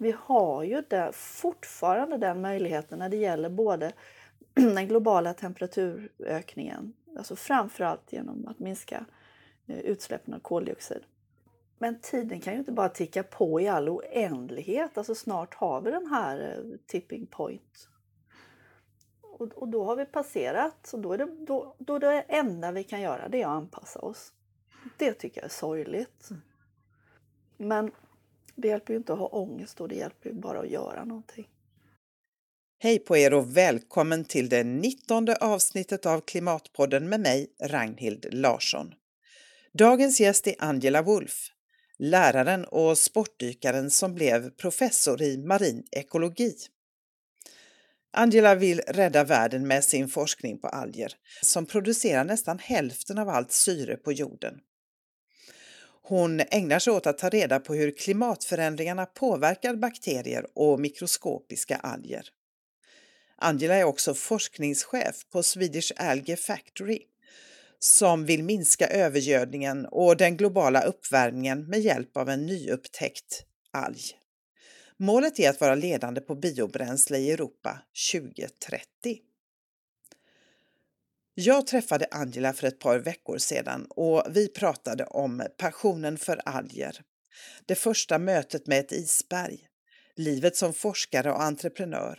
Vi har ju där fortfarande den möjligheten när det gäller både den globala temperaturökningen, alltså framförallt genom att minska eh, utsläppen av koldioxid. Men tiden kan ju inte bara ticka på i all oändlighet. Alltså snart har vi den här eh, tipping point. Och, och då har vi passerat. Så då är, det, då, då det enda vi kan göra det är att anpassa oss. Det tycker jag är sorgligt. Men det hjälper ju inte att ha ångest och det hjälper ju bara att göra någonting. Hej på er och välkommen till det 19 avsnittet av Klimatpodden med mig, Ragnhild Larsson. Dagens gäst är Angela Wolf, läraren och sportdykaren som blev professor i marin ekologi. Angela vill rädda världen med sin forskning på alger som producerar nästan hälften av allt syre på jorden. Hon ägnar sig åt att ta reda på hur klimatförändringarna påverkar bakterier och mikroskopiska alger. Angela är också forskningschef på Swedish Algae Factory som vill minska övergödningen och den globala uppvärmningen med hjälp av en nyupptäckt alg. Målet är att vara ledande på biobränsle i Europa 2030. Jag träffade Angela för ett par veckor sedan och vi pratade om passionen för alger, det första mötet med ett isberg, livet som forskare och entreprenör,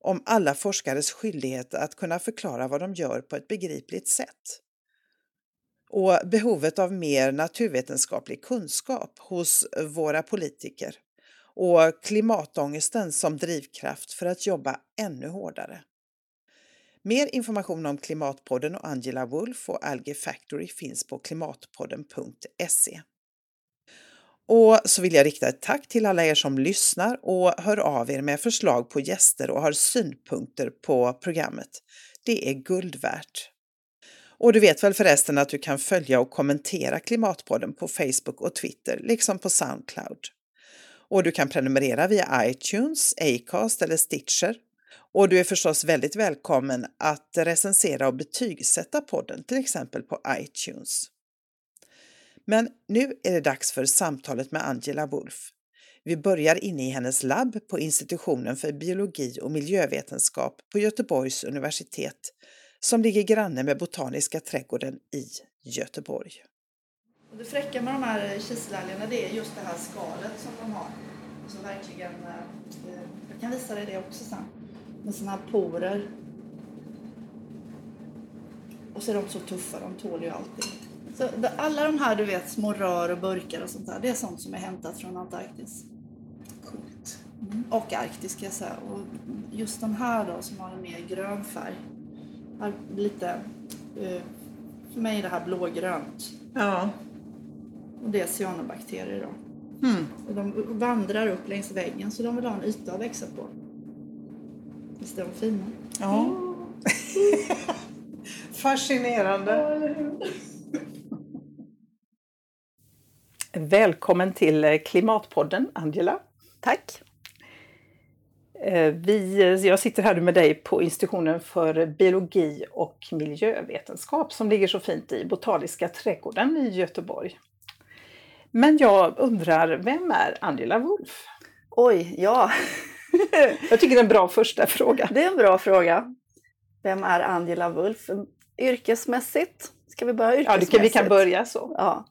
om alla forskares skyldighet att kunna förklara vad de gör på ett begripligt sätt. Och behovet av mer naturvetenskaplig kunskap hos våra politiker. Och klimatångesten som drivkraft för att jobba ännu hårdare. Mer information om Klimatpodden och Angela Wolf och Algae Factory finns på klimatpodden.se. Och så vill jag rikta ett tack till alla er som lyssnar och hör av er med förslag på gäster och har synpunkter på programmet. Det är guld värt. Och du vet väl förresten att du kan följa och kommentera Klimatpodden på Facebook och Twitter, liksom på Soundcloud. Och du kan prenumerera via iTunes, Acast eller Stitcher och du är förstås väldigt välkommen att recensera och betygsätta podden, till exempel på iTunes. Men nu är det dags för samtalet med Angela Wolf. Vi börjar inne i hennes labb på institutionen för biologi och miljövetenskap på Göteborgs universitet som ligger granne med Botaniska trädgården i Göteborg. Och det fräcka med de här kiselalgerna det är just det här skalet som de har. Så verkligen, eh, eh, jag kan visa dig det också sen med såna här porer. Och så är de så tuffa, de tål ju allting. Så alla de här du vet, små rör och burkar och sånt där, det är sånt som är hämtat från Antarktis. Coolt. Mm. Och Arktis ska jag säga. Och just den här då som har en mer grön färg. Har lite, eh, för mig är det här blågrönt. Ja. Och det är cyanobakterier då. Mm. Och de vandrar upp längs väggen så de vill ha en yta att växa på. Visst är de fina? Ja. Mm. Fascinerande. Välkommen till eh, Klimatpodden, Angela. Tack. Eh, vi, jag sitter här med dig på institutionen för biologi och miljövetenskap som ligger så fint i Botaniska trädgården i Göteborg. Men jag undrar, vem är Angela Wolf? Oj, ja. Jag tycker det är en bra första fråga. Det är en bra fråga. Vem är Angela Wolf? Yrkesmässigt? Ska vi börja yrkesmässigt? Ja, kan, vi kan börja så. Ja.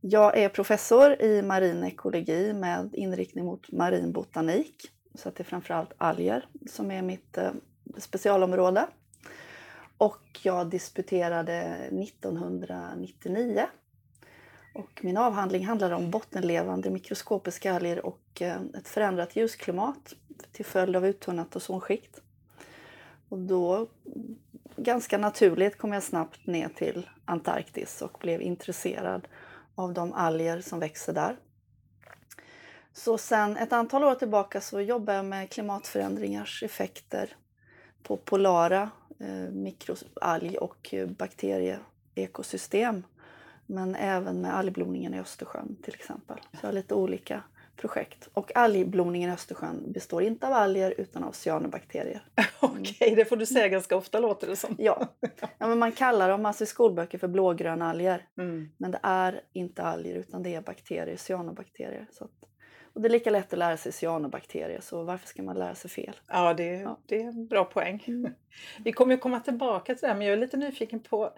Jag är professor i marin ekologi med inriktning mot marin botanik. Så det är framförallt alger som är mitt eh, specialområde. Och jag disputerade 1999 och min avhandling handlade om bottenlevande mikroskopiska alger och eh, ett förändrat ljusklimat till följd av uttunnat ozonskikt. Och då, ganska naturligt, kom jag snabbt ner till Antarktis och blev intresserad av de alger som växer där. Så sen ett antal år tillbaka så jobbar jag med klimatförändringars effekter på polara eh, mikroalg och bakterieekosystem men även med algblomningen i Östersjön till exempel. Så jag har lite olika projekt. Och algblomningen i Östersjön består inte av alger utan av cyanobakterier. Okej, okay, det får du säga ganska ofta låter det som. ja. ja, men man kallar dem alltså i skolböcker för blågröna alger. Mm. Men det är inte alger utan det är bakterier, cyanobakterier. Så att Och det är lika lätt att lära sig cyanobakterier, så varför ska man lära sig fel? Ja, det, Ja. det är en bra poäng. Mm. Vi kommer ju komma tillbaka till det här, men jag är lite nyfiken på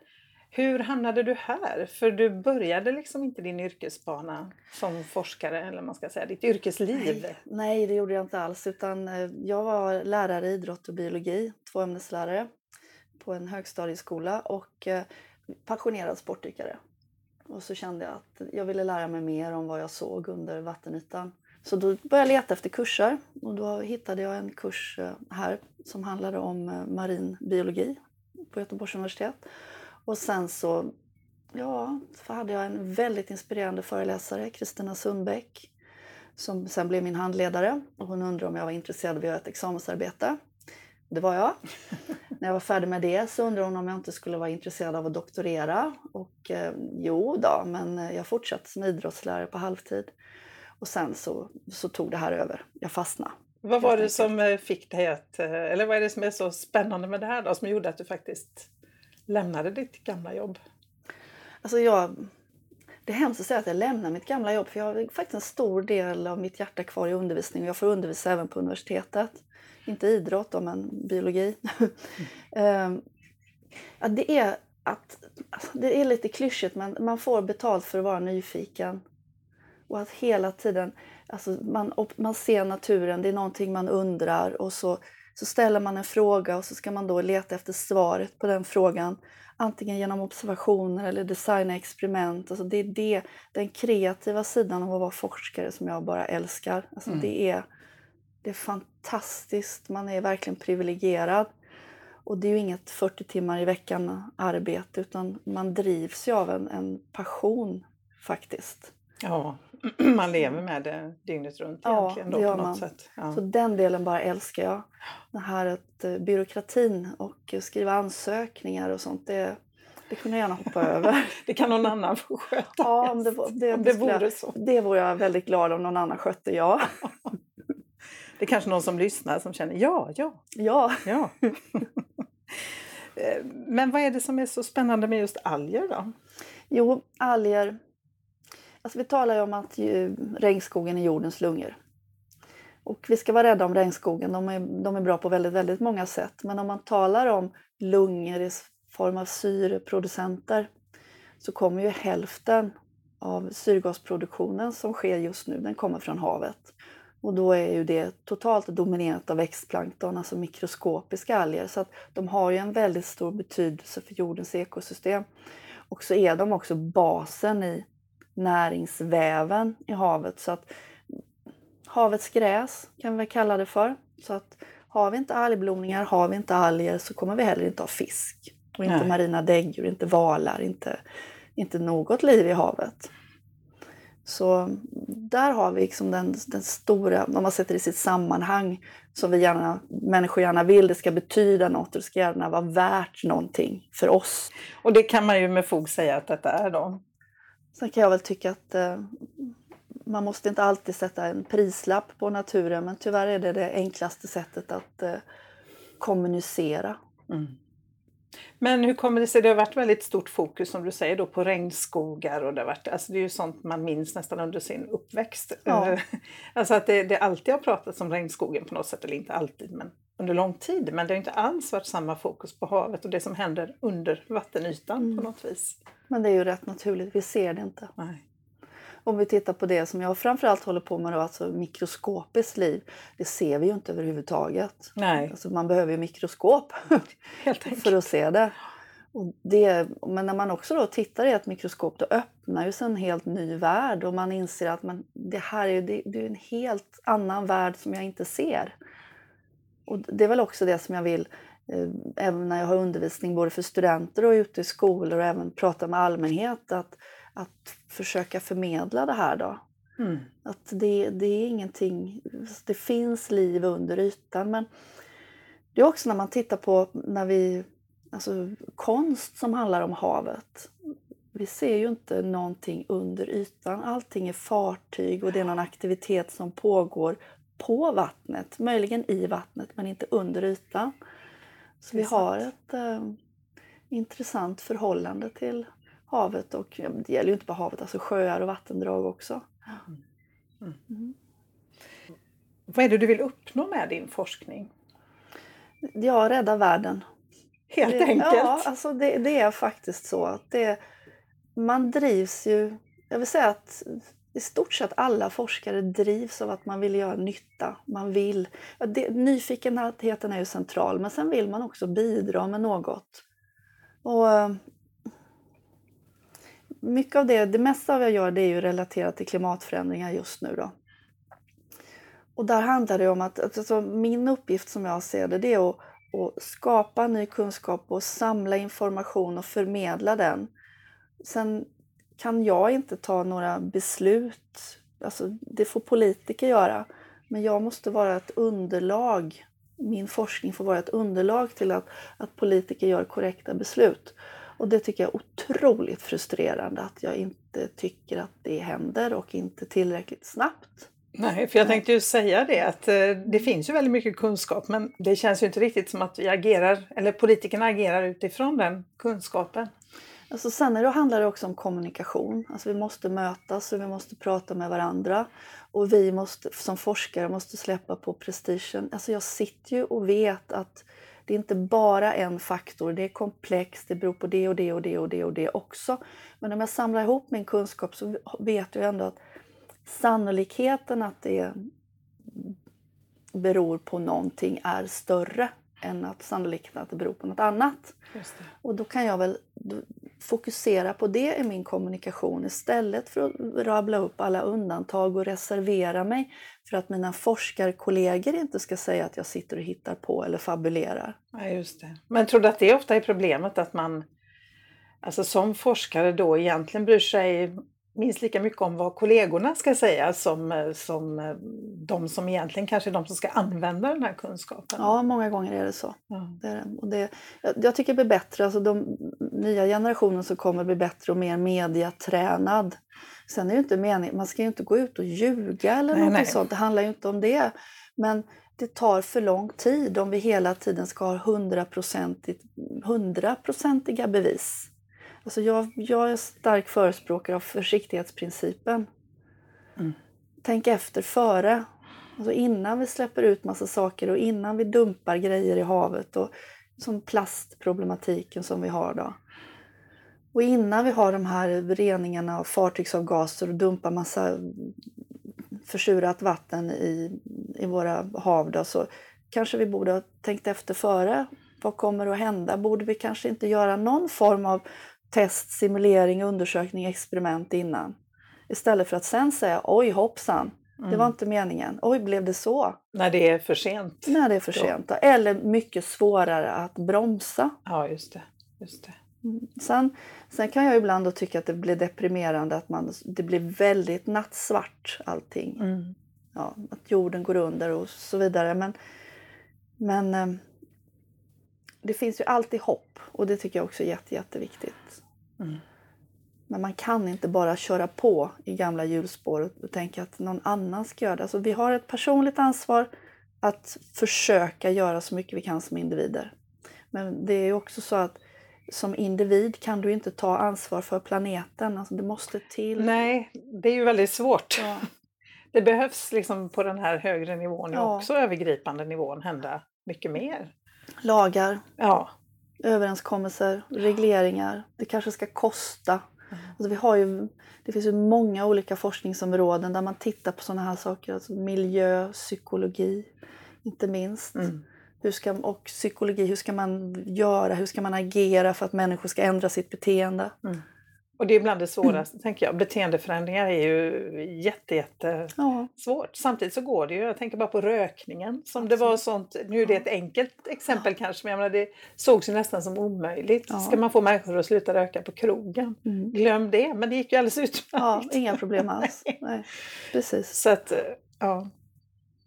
hur hamnade du här? För du började liksom inte din yrkesbana som forskare, eller man ska säga, ditt yrkesliv. Nej, nej, det gjorde jag inte alls. Utan eh, jag var lärare i idrott och biologi, tvåämneslärare på en högstadieskola och eh, passionerad sportdykare. Och så kände jag att jag ville lära mig mer om vad jag såg under vattenytan. Så då började jag leta efter kurser och då hittade jag en kurs eh, här som handlade om marin biologi på Göteborgs universitet. Och sen så, ja, så hade jag en väldigt inspirerande föreläsare, Kristina Sundbäck, som sen blev min handledare. Och hon undrade om jag var intresserad av att göra ett examensarbete. Det var jag. När jag var färdig med det så undrade hon om jag inte skulle vara intresserad av att doktorera. Och eh, jo då, men eh, jag fortsatte som idrottslärare på halvtid. Och sen så, så tog det här över. Jag fastnade. Vad var det som eh, fick dig att, eh, eller vad är det som är så spännande med det här då, som gjorde att du faktiskt lämnade ditt gamla jobb? Alltså jag, det är hemskt att säga att jag lämnar mitt gamla jobb för jag har faktiskt en stor del av mitt hjärta kvar i undervisning och jag får undervisa även på universitetet. Inte idrott då, men biologi. Ehm, ja, det, är att, alltså, det är lite klyschigt men man får betalt för att vara nyfiken. Och att hela tiden, alltså man, man ser naturen, det är någonting man undrar och så, så ställer man en fråga och så ska man då leta efter svaret på den frågan antingen genom observationer eller designa experiment. Alltså det är det, den kreativa sidan av att vara forskare som jag bara älskar. Alltså Mm. det, är, det är fantastiskt, man är verkligen privilegierad. Och det är ju inget 40 timmar i veckan arbete utan man drivs ju av en, en passion faktiskt. Ja, man lever med det dygnet runt Ja, egentligen då, det gör något man. sätt. Ja. Så den delen bara älskar jag. Det här att eh, byråkratin och skriva ansökningar och sånt, det, det kunde jag gärna hoppa över. Det kan någon annan få sköta. Ja, om det, det, Om det vore så. Det vore jag väldigt glad om någon annan skötte, ja. Det är kanske någon som lyssnar som känner ja, ja, Ja, ja. Eh, Men vad är det som är så spännande med just alger då? jo, alger. Alltså vi talar ju om att ju, regnskogen är jordens lungor. Och vi ska vara rädda om regnskogen, de är, de är bra på väldigt, väldigt många sätt. Men om man talar om lungor i form av syreproducenter så kommer ju hälften av syrgasproduktionen som sker just nu, den kommer från havet. Och då är ju det totalt dominerat av växtplankton, alltså mikroskopiska alger. Så att de har ju en väldigt stor betydelse för jordens ekosystem. Och så är de också basen i näringsväven i havet. Så att havets gräs kan vi kalla det för. Så att har vi inte algblomningar, har vi inte alger så kommer vi heller inte ha fisk. Och inte Nej. marina däggdjur, inte valar, inte, inte något liv i havet. Så där har vi liksom den, den stora, om man sätter det i sitt sammanhang, som vi gärna, människor gärna vill, det ska betyda något och det ska gärna vara värt någonting för oss. Och det kan man ju med fog säga att detta är då. Sen kan jag väl tycka att eh, man måste inte alltid sätta en prislapp på naturen men tyvärr är det det enklaste sättet att eh, kommunicera. Mm. Men hur kommer det sig? Det har varit väldigt stort fokus som du säger då på regnskogar och det har varit, alltså det är ju sånt man minns nästan under sin uppväxt. Ja. Eh, Alltså att det, det alltid har pratats om regnskogen på något sätt, eller inte alltid men under lång tid. Men det har inte alls varit samma fokus på havet och det som händer under vattenytan Mm. på något vis. Men det är ju rätt naturligt, vi ser det inte. Nej. Om vi tittar på det som jag framförallt håller på med, då, alltså mikroskopiskt liv, det ser vi ju inte överhuvudtaget. Nej, Alltså man behöver ju mikroskop för att se det. Och det. Men när man också då tittar i ett mikroskop då öppnar ju sig en helt ny värld och man inser att man, det här är, det, det är en helt annan värld som jag inte ser. Och det är väl också det som jag vill, eh, även när jag har undervisning både för studenter och ute i skolor och även prata med allmänhet, att, att försöka förmedla det här då. Mm. Att det, det är ingenting, det finns liv under ytan men det är också när man tittar på när vi, alltså konst som handlar om havet. Vi ser ju inte någonting under ytan. Allting är fartyg och det är någon aktivitet som pågår på vattnet. Möjligen i vattnet men inte under ytan. Så vi har ett eh, intressant förhållande till havet och ja, det gäller ju inte bara havet, alltså sjöar och vattendrag också. Mm. Mm. Vad är det du vill uppnå med din forskning? Ja, rädda världen. Helt det, enkelt? Ja, alltså det, det, är faktiskt så att det, man drivs ju... Jag vill säga att i stort sett alla forskare drivs av att man vill göra nytta. Man vill, det, nyfikenheten är ju central, men sen vill man också bidra med något. Och eh, mycket av det, det mesta av jag gör det är ju relaterat till klimatförändringar just nu. Då. Och där handlar det om att alltså, min uppgift som jag ser det, det är att, att skapa ny kunskap och samla information och förmedla den. Sen kan jag inte ta några beslut, alltså, det får politiker göra. Men jag måste vara ett underlag, min forskning får vara ett underlag till att, att politiker gör korrekta beslut. Och det tycker jag är otroligt frustrerande att jag inte tycker att det händer och inte tillräckligt snabbt. Nej, för jag tänkte ju säga det att eh, det finns ju väldigt mycket kunskap men det känns ju inte riktigt som att vi agerar, eller politikerna agerar utifrån den kunskapen. Alltså sen då handlar det också om kommunikation. Alltså vi måste mötas och vi måste prata med varandra. Och vi måste, som forskare måste släppa på prestigen. Alltså jag sitter ju och vet att det är inte bara en faktor, det är komplext, det beror på det och det och det och det och det också. Men om jag samlar ihop min kunskap så vet jag ändå att sannolikheten att det beror på någonting är större än att sannolikheten att det beror på något annat. Och då kan jag väl fokusera på det i min kommunikation istället för att rabbla upp alla undantag och reservera mig för att mina forskarkollegor inte ska säga att jag sitter och hittar på eller fabulerar. Ja, just det. Men tror du att det ofta är problemet att man alltså som forskare då egentligen bryr sig minst lika mycket om vad kollegorna ska säga som, som de som egentligen kanske är de som ska använda den här kunskapen? Ja, många gånger är det så. Ja. Det är. Och det, jag tycker det blir bättre, alltså de nya generationen som kommer blir bättre och mer mediatränad. Sen är det inte meningen, man ska ju inte gå ut och ljuga eller Nej, något nej. sånt, det handlar ju inte om det. Men det tar för lång tid om vi hela tiden ska ha hundraprocentiga bevis. Alltså jag, jag är stark förespråkare av försiktighetsprincipen. Mm. Tänk efter före. Alltså innan vi släpper ut massa saker och innan vi dumpar grejer i havet. Och, som plastproblematiken som vi har då. Och innan vi har de här reningarna av fartygsavgaser och dumpar massa försurat vatten i, i våra hav då, så kanske vi borde ha tänkt efter före. Vad kommer att hända? Borde vi kanske inte göra någon form av test, simulering, undersökning, experiment innan? Istället för att sen säga oj hoppsan, det var inte meningen. Oj, blev det så? När det är för sent. När det är för Då. sent. Eller mycket svårare att bromsa. Ja, just det. Just det. Sen, sen kan jag ibland tycka att det blir deprimerande att man, det blir väldigt nattsvart allting. Mm. Ja, att jorden går under och så vidare. Men, men eh, det finns ju alltid hopp och det tycker jag också är jätte, jätteviktigt. Mm. Men man kan inte bara köra på i gamla hjulspår och- tänka att någon annan ska göra det. Alltså, vi har ett personligt ansvar att försöka göra så mycket vi kan som individer. Men det är också så att som individ kan du inte ta ansvar för planeten. Alltså, det måste till. Nej, det är ju väldigt svårt. Ja. Det behövs liksom på den här högre nivån, Ja. och också övergripande nivån, hända mycket mer. Lagar, Ja, överenskommelser, regleringar. Det kanske ska kosta. Mm. Alltså vi har ju, det finns ju många olika forskningsområden där man tittar på sådana här saker. Alltså miljö, psykologi, inte minst. mm. Hur ska, och psykologi, hur ska man göra, hur ska man agera för att människor ska ändra sitt beteende? Och det är bland det svåraste, tänker jag. Beteendeförändringar är ju jätte, jätte Ja, svårt. Samtidigt så går det ju, jag tänker bara på rökningen som det var sånt, nu är det ett enkelt exempel kanske, men jag menar, det sågs ju nästan som omöjligt. Ja. Ska man få människor att sluta röka på krogen? mm. Glöm det, men det gick ju alldeles utmärkt. ja inga problem alls. Nej. Nej, precis. Så att, eh, ja.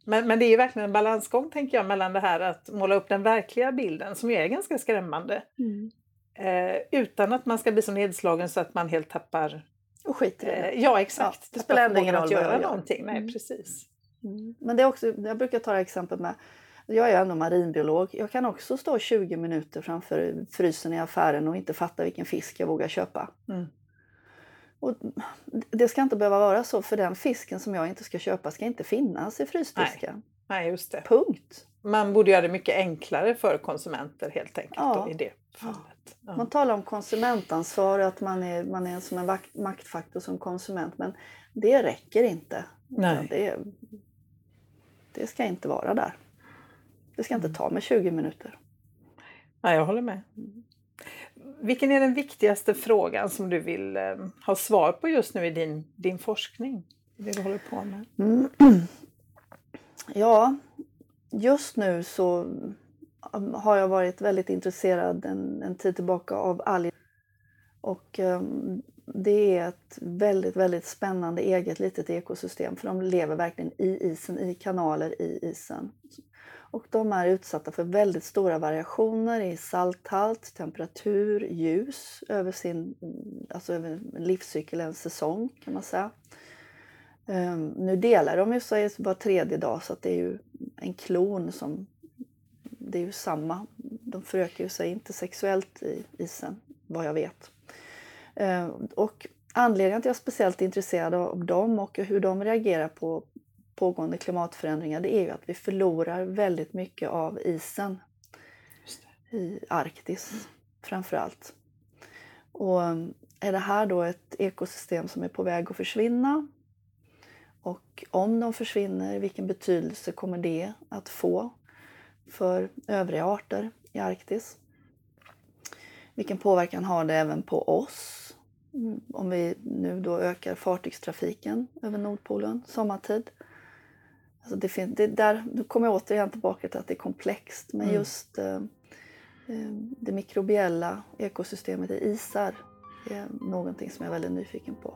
Men, men det är ju verkligen en balansgång tänker jag mellan det här att måla upp den verkliga bilden som ju är ganska skrämmande. Mm. Eh, utan att man ska bli så nedslagen så att man helt tappar... Och skit i det. Eh, ja exakt, Ja, det spelar ändå ingen att roll vad göra någonting. Nej Mm. precis. Mm. Men det är också, jag brukar ta det här exemplet med, jag är ändå marinbiolog. Jag kan också stå 20 minuter framför frysen i affären och inte fatta vilken fisk jag vågar köpa. Mm. Och det ska inte behöva vara så, för den fisken som jag inte ska köpa ska inte finnas i frysdisken. Nej, just det. Punkt. Man borde göra det mycket enklare för konsumenter helt enkelt Ja. då, i det fallet. Ja. Man talar om konsumentansvar och att man är, man är som en vakt, maktfaktor som konsument men det räcker inte. Nej. Det, det ska inte vara där. Det ska inte ta mig 20 minuter. Ja, jag håller med. Vilken är den viktigaste frågan som du vill eh, ha svar på just nu i din, din forskning? Det du håller på med? Mm. Ja, just nu så Um, har jag varit väldigt intresserad en, en tid tillbaka av alger. Och um, det är ett väldigt, väldigt spännande eget litet ekosystem för de lever verkligen i isen, i kanaler i isen. Och de är utsatta för väldigt stora variationer i salthalt, temperatur, ljus över sin alltså över livscykel, en säsong kan man säga. Um, nu delar de ju sig var tredje dag så att det är ju en klon som... Det är ju samma. De förökar ju sig inte sexuellt i isen, vad jag vet. Um, och anledningen till att jag är speciellt intresserad av dem och hur de reagerar på pågående klimatförändringar det är ju att vi förlorar väldigt mycket av isen i Arktis framför allt. Och är det här då ett ekosystem som är på väg att försvinna och om de försvinner, vilken betydelse kommer det att få för övriga arter i Arktis? Vilken påverkan har det även på oss? Om vi nu då ökar fartygstrafiken över Nordpolen sommartid. Alltså det finns, det där, nu kommer jag återigen tillbaka till att det är komplext, men Mm. just eh, eh, det mikrobiella ekosystemet i isar är någonting som jag är väldigt nyfiken på.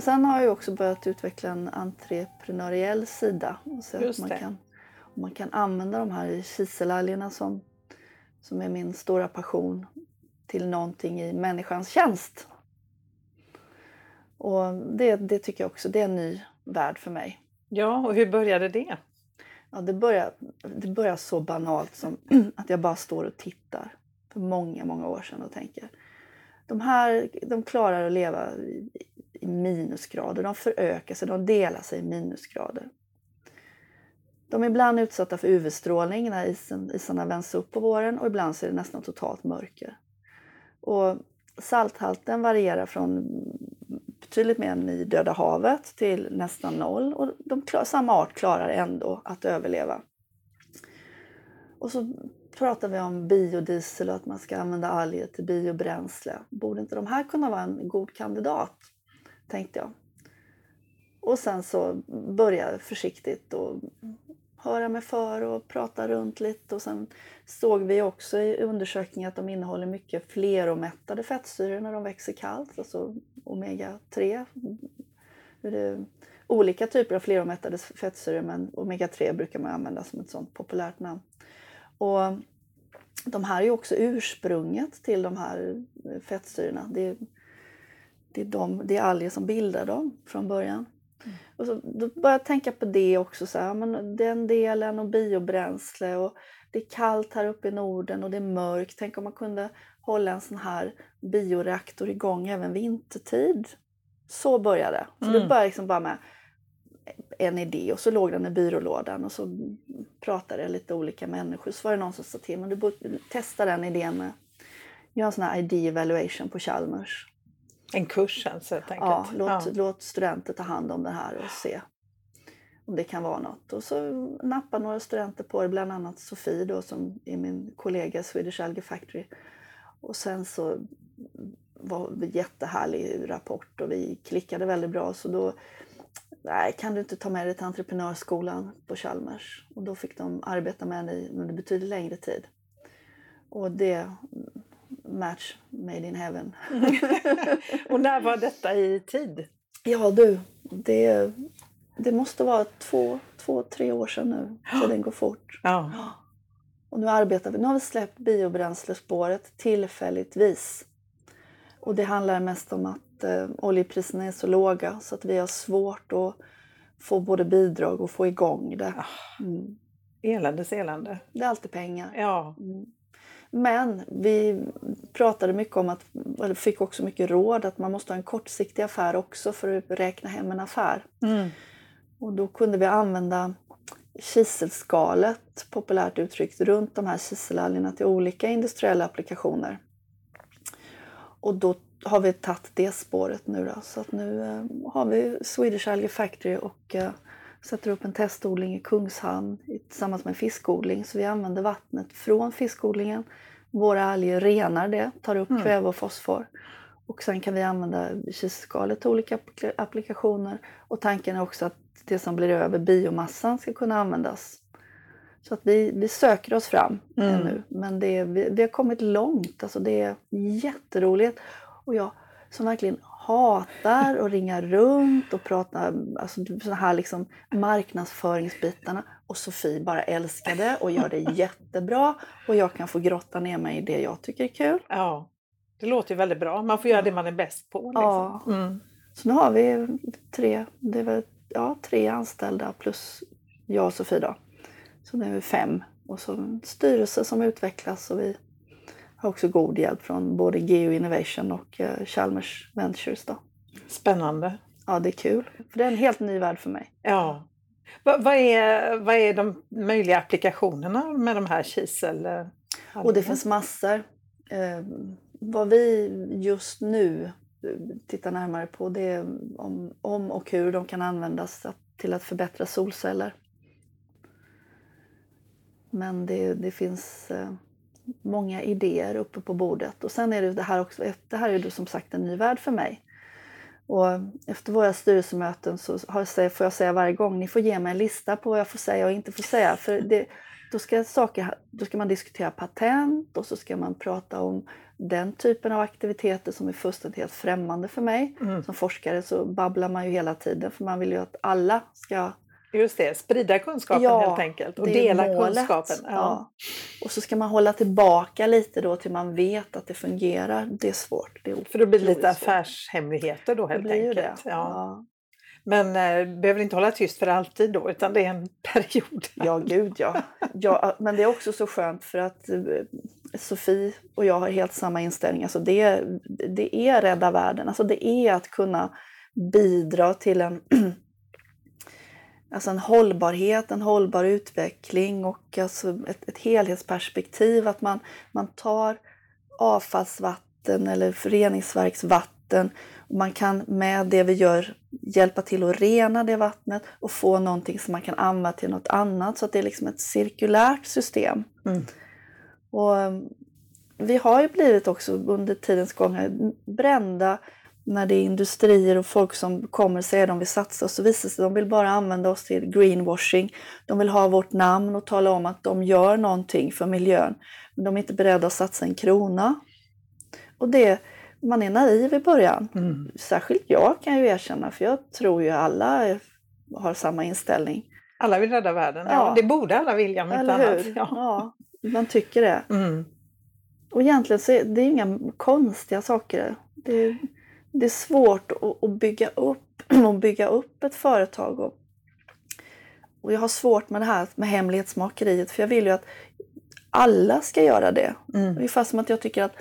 Men sen har jag också börjat utveckla en entreprenöriell sida. Så att man, det. kan, man kan använda de här kiselalgerna som, som är min stora passion till någonting i människans tjänst. Och det, det tycker jag också, det är en ny värld för mig. Ja, och hur började det? Ja, det, börjar, det börjar så banalt som att jag bara står och tittar för många, många år sedan och tänker de här de klarar att leva i, minusgrader, de förökar sig, de delar sig i minusgrader. De är ibland utsatta för UV-strålning när isen, isarna vänds upp på våren och ibland så är det nästan totalt mörker. Och salthalten varierar från betydligt mer än i Döda havet till nästan noll och de klar, samma art klarar ändå att överleva. Och så pratar vi om biodiesel och att man ska använda alger till biobränsle. Borde inte de här kunna vara en god kandidat? Tänkte jag. Och sen så började jag försiktigt och höra mig för och prata runt lite och sen såg vi också i undersökningen att de innehåller mycket fleromättade fettsyror när de växer kallt, alltså omega-3. Olika typer av fleromättade fettsyror men omega-3 brukar man använda som ett sånt populärt namn. Och de här är ju också ursprunget till de här fettsyrorna. Det, det, är de, det är alger som bildar dem från början. Mm. Och så, då började jag tänka på det också, så här, men den delen och biobränsle och det är kallt här uppe i Norden och det är mörkt. Tänk om man kunde hålla en sån här bioreaktor igång även vintertid. Så började det. Så det Mm. började liksom bara med en idé och så låg den i byrålådan och så pratade jag lite olika människor. Så var det någon som sa till mig, du borde testa den idén med göra en sån här ID evaluation på Chalmers. En kurs alltså helt enkelt. Ja, låt, Ja. låt studenter ta hand om det här och se om det kan vara något. Och så nappade några studenter på det, bland annat Sofie då, som är min kollega i Swedish Algae Factory. Och sen så var det jättehärlig rapport och vi klickade väldigt bra. Så då, nej, kan du inte ta med dig till entreprenörsskolan på Chalmers? Och då fick de arbeta med det under betydligt längre tid. Och det, match made in heaven. Och när var detta i tid? Ja du, det, det måste vara två, två, tre år sedan nu. Tiden går fort. Ja. Och nu arbetar vi, nu har vi släppt biobränslespåret tillfälligtvis. Och det handlar mest om att eh, oljepriserna är så låga så att vi har svårt att få både bidrag och få igång det. Mm. Eländes elände. Det är alltid pengar. Ja. Mm. Men vi pratade mycket om att, eller fick också mycket råd att man måste ha en kortsiktig affär också för att räkna hem en affär. Mm. Och då kunde vi använda kiselskalet, populärt uttryckt, runt de här kiselalgerna till olika industriella applikationer. Och då har vi tagit det spåret nu då. Så att nu eh, har vi Swedish Algae Factory och eh, sätter upp en testodling i Kungshamn tillsammans med fiskodling. Så vi använder vattnet från fiskodlingen. Våra alger renar det, tar upp Mm. kväve och fosfor. Och sen kan vi använda kiselskalet till olika appli- applikationer. Och tanken är också att det som blir över, biomassan, ska kunna användas. Så att vi, vi söker oss fram Mm. ännu. Men det, vi, vi har kommit långt. Alltså det är jätteroligt. Och jag som verkligen hatar att ringa runt och prata alltså såna här liksom marknadsföringsbitarna. Och Sofie bara älskar det och gör det jättebra. Och jag kan få grotta ner mig i det jag tycker är kul. ja. Det låter ju väldigt bra. Man får göra det man är bäst på. Liksom. Ja. Mm. Så nu har vi tre, det är väl, ja, tre anställda plus jag och Sofie då. Så nu är vi fem. Och så en styrelse som utvecklas och vi har också god hjälp från både Geo Innovation och eh, Chalmers Ventures. Då. Spännande. Ja, det är kul. För det är en helt ny värld för mig. Ja. Vad, vad, är, vad är de möjliga applikationerna med de här kisel... eh, Och det finns massor. Eh, vad vi just nu eh, tittar närmare på det är om, om och hur de kan användas till att förbättra solceller. Men det, det finns många idéer uppe på bordet. Och sen är det det här också, det här är ju som sagt en ny värld för mig. Och efter våra styrelsemöten så jag, får jag säga varje gång, ni får ge mig en lista på vad jag får säga och inte får säga. För det, då, ska saker, då ska man diskutera patent och så ska man prata om den typen av aktiviteter som är fullständigt helt främmande för mig. Mm. Som forskare så babblar man ju hela tiden för man vill ju att alla ska Just det, sprida kunskapen Ja, helt enkelt och dela målet. kunskapen. Ja. Ja. Och så ska man hålla tillbaka lite då till man vet att det fungerar. Det är svårt. Det är För då blir det lite svårt. affärshemligheter då helt enkelt. Ja. Ja. Men eh, behöver inte hålla tyst för alltid då utan det är en period. ja, gud ja. ja. Men det är också så skönt för att eh, Sofie och jag har helt samma inställning. Alltså det, det är rädda världen. Alltså det är att kunna bidra till en Alltså en hållbarhet, en hållbar utveckling och alltså ett, ett helhetsperspektiv. Att man, man tar avfallsvatten eller reningsverksvatten och man kan med det vi gör hjälpa till att rena det vattnet och få någonting som man kan använda till något annat. Så att det är liksom ett cirkulärt system. Mm. Och um, vi har ju blivit också under tidens gång brända när det är industrier och folk som kommer och säger att de vill satsa och så visar sig att de vill bara använda oss till greenwashing. De vill ha vårt namn och tala om att de gör någonting för miljön. Men de är inte beredda att satsa en krona. Och det, man är naiv i början. Mm. Särskilt jag kan jag ju erkänna för jag tror ju alla har samma inställning. Alla vill rädda världen. Ja. Ja. det borde alla vilja om inte annat. Ja. Ja. man tycker det. Mm. Och egentligen så är det inga konstiga saker. Det är, det är svårt att, bygga upp, att bygga upp ett företag. Och, och jag har svårt med det här med hemlighetsmakeriet för jag vill ju att alla ska göra det. Mm. Ungefär som att jag tycker att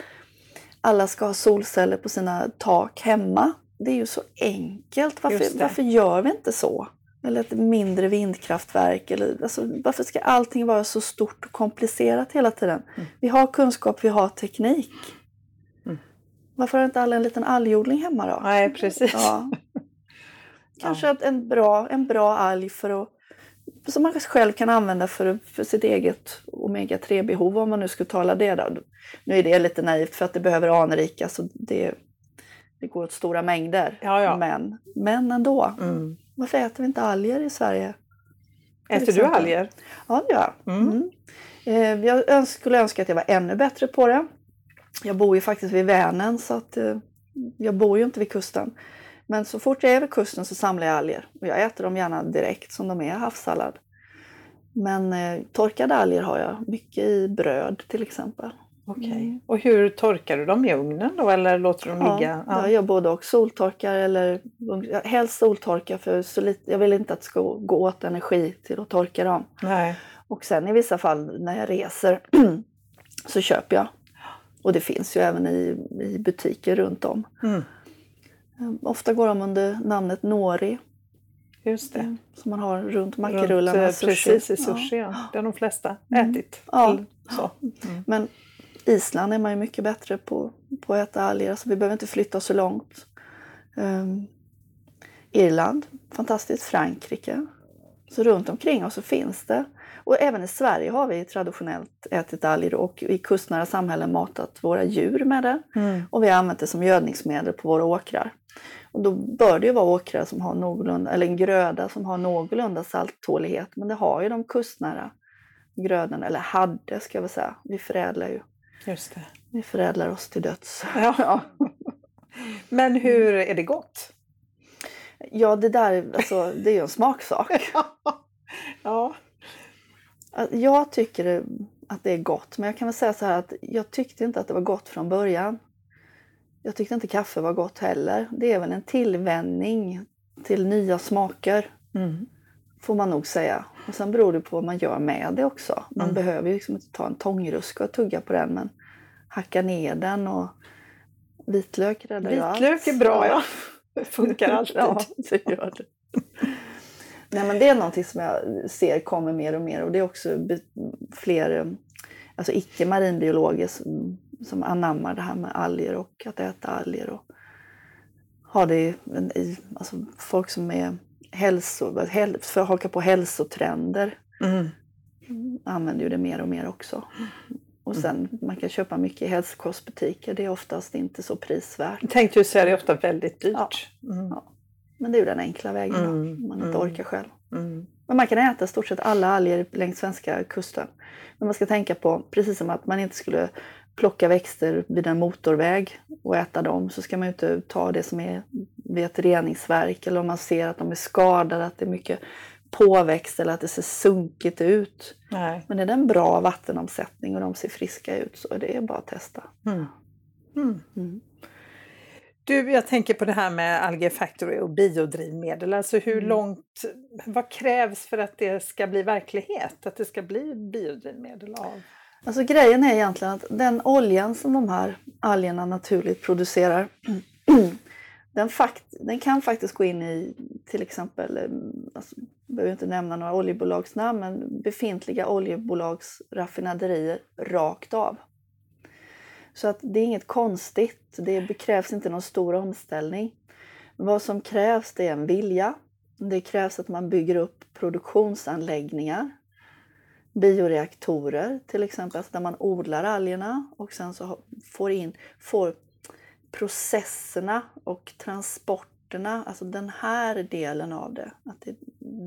alla ska ha solceller på sina tak hemma. Det är ju så enkelt. Varför, det. varför gör vi inte så? Eller ett mindre vindkraftverk. Eller, alltså, varför ska allting vara så stort och komplicerat hela tiden? Mm. Vi har kunskap, vi har teknik. Varför har inte alla en liten algodling hemma då? Nej, precis. Ja. Kanske att en, bra, en bra alg för att, som man själv kan använda för, för sitt eget omega-3-behov om man nu skulle tala det. Då. Nu är det lite naivt för att det behöver anrikas så det, det går åt stora mängder. Ja, ja. Men, men ändå. Mm. Varför äter vi inte alger i Sverige? Äter du alger? Ja, det gör jag. Mm. Mm. Eh, Jag skulle önska att jag var ännu bättre på det. Jag bor ju faktiskt vid Vänern så att eh, jag bor ju inte vid kusten. Men så fort jag är vid kusten så samlar jag alger. Och jag äter dem gärna direkt som de är, havssallad. Men eh, torkade alger har jag mycket i bröd till exempel. Okej. Mm. Och hur torkar du dem? I ugnen då eller låter du dem ligga? Ja, jag gör både och. Soltorkar eller helst soltorkar för så lite, jag vill inte att det ska gå åt energi till att torka dem. Nej. Och sen i vissa fall när jag reser så köper jag. Och det finns ju även i, i butiker runt om. Mm. Eh, Ofta går de under namnet nori Just det. eh, som man har runt Runt, makrillarna. eh, sushi. Precis, i Ja. sushi. Ja. Det har de flesta Mm. ätit. Ja. Så. Men Island är man ju mycket bättre på, på att äta alger, så vi behöver inte flytta så långt. Ehm, Irland, fantastiskt. Frankrike. Så runt omkring oss så finns det. Och även i Sverige har vi traditionellt ätit alger och i kustnära samhällen matat våra djur med det. Mm. Och vi har använt det som gödningsmedel på våra åkrar. Och då bör det ju vara åkrar som har någorlunda, eller en gröda som har någorlunda salttålighet. Men det har ju de kustnära grödorna, eller hade ska jag väl säga. Vi förädlar ju. Just det. Vi förädlar oss till döds. Ja. Men hur är det gott? Ja, det där alltså, det är ju en smaksak. ja. Jag tycker att det är gott, men jag kan väl säga så här att jag tyckte inte att det var gott från början. Jag tyckte inte kaffe var gott heller. Det är väl en tillvänjning till nya smaker, Mm. får man nog säga. Och sen beror det på vad man gör med det också. Man Mm. behöver ju liksom inte ta en tångruska och tugga på den, men hacka ner den och vitlök räddar ju allt. Vitlök är bra, ja. Det funkar alltid. ja, det gör det. Nej, men det är någonting som jag ser kommer mer och mer och det är också fler eh, alltså icke marinbiologer som, som anammar det här med alger och att äta alger. Och har det i, i, alltså folk som är hälso, häl, för att haka på hälsotrender Mm. använder ju det mer och mer också. Och sen man kan köpa mycket i hälsokostbutiker, det är oftast inte så prisvärt. Jag tänkte ju säga det är ofta väldigt dyrt. Mm. Ja. Men det är ju den enkla vägen då, Mm, om man inte mm. orkar själv. Mm. Men man kan äta stort sett alla alger längs svenska kusten. Men man ska tänka på, precis som att man inte skulle plocka växter vid en motorväg och äta dem, så ska man ju inte ta det som är vid ett reningsverk eller om man ser att de är skadade, att det är mycket påväxt eller att det ser sunkigt ut. Nej. Men är det en bra vattenomsättning och de ser friska ut så är det bara att testa. Mm. Mm. Mm. Du, jag tänker på det här med Algae Factory och biodrivmedel. Alltså hur Mm. långt, vad krävs för att det ska bli verklighet? Att det ska bli biodrivmedel av? Alltså grejen är egentligen att den oljan som de här algerna naturligt producerar den, fakt, den kan faktiskt gå in i till exempel, eh, alltså, jag behöver inte nämna några oljebolagsnamn, men befintliga oljebolagsraffinaderier rakt av. Så att det är inget konstigt, det krävs inte någon stor omställning. Vad som krävs det är en vilja. Det krävs att man bygger upp produktionsanläggningar bioreaktorer till exempel, alltså där man odlar algerna och sen så får in får processerna och transporterna, alltså den här delen av det. Att det är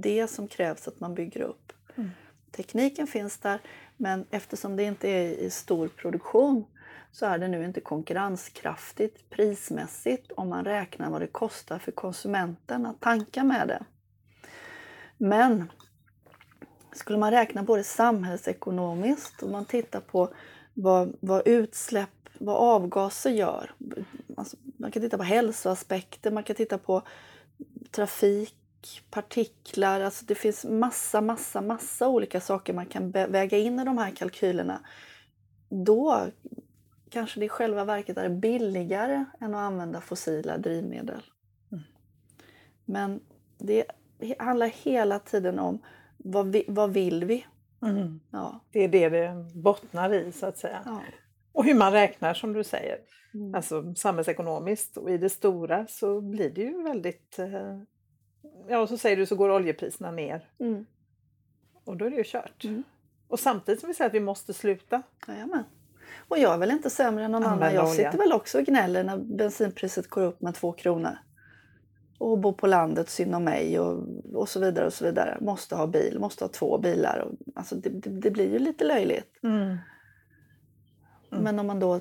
det som krävs att man bygger upp. Mm. Tekniken finns där, men eftersom det inte är i stor produktion så är det nu inte konkurrenskraftigt prismässigt om man räknar vad det kostar för konsumenten att tanka med det. Men skulle man räkna både samhällsekonomiskt och man tittar på vad, vad utsläpp, vad avgaser gör. Alltså, man kan titta på hälsoaspekter, man kan titta på trafik, partiklar. Alltså det finns massa, massa, massa olika saker man kan väga in i de här kalkylerna. Då kanske det i själva verket är billigare än att använda fossila drivmedel. Mm. Men det handlar hela tiden om vad, vi, vad vill vi? Mm. Ja. Det är det det bottnar i så att säga. Ja. Och hur man räknar som du säger. Mm. Alltså samhällsekonomiskt och i det stora så blir det ju väldigt... Eh, ja, och så säger du så går oljepriserna ner. Mm. Och då är det ju kört. Mm. Och samtidigt som vi säger att vi måste sluta. Jajamän. Och jag är väl inte sämre än någon annan. Jag sitter väl också och gnäller när bensinpriset går upp med två kronor. Och bor på landet, synd om mig och, och så vidare. och så vidare. Måste ha bil, måste ha två bilar. Och, alltså det, det, det blir ju lite löjligt. Mm. Mm. Men om man då...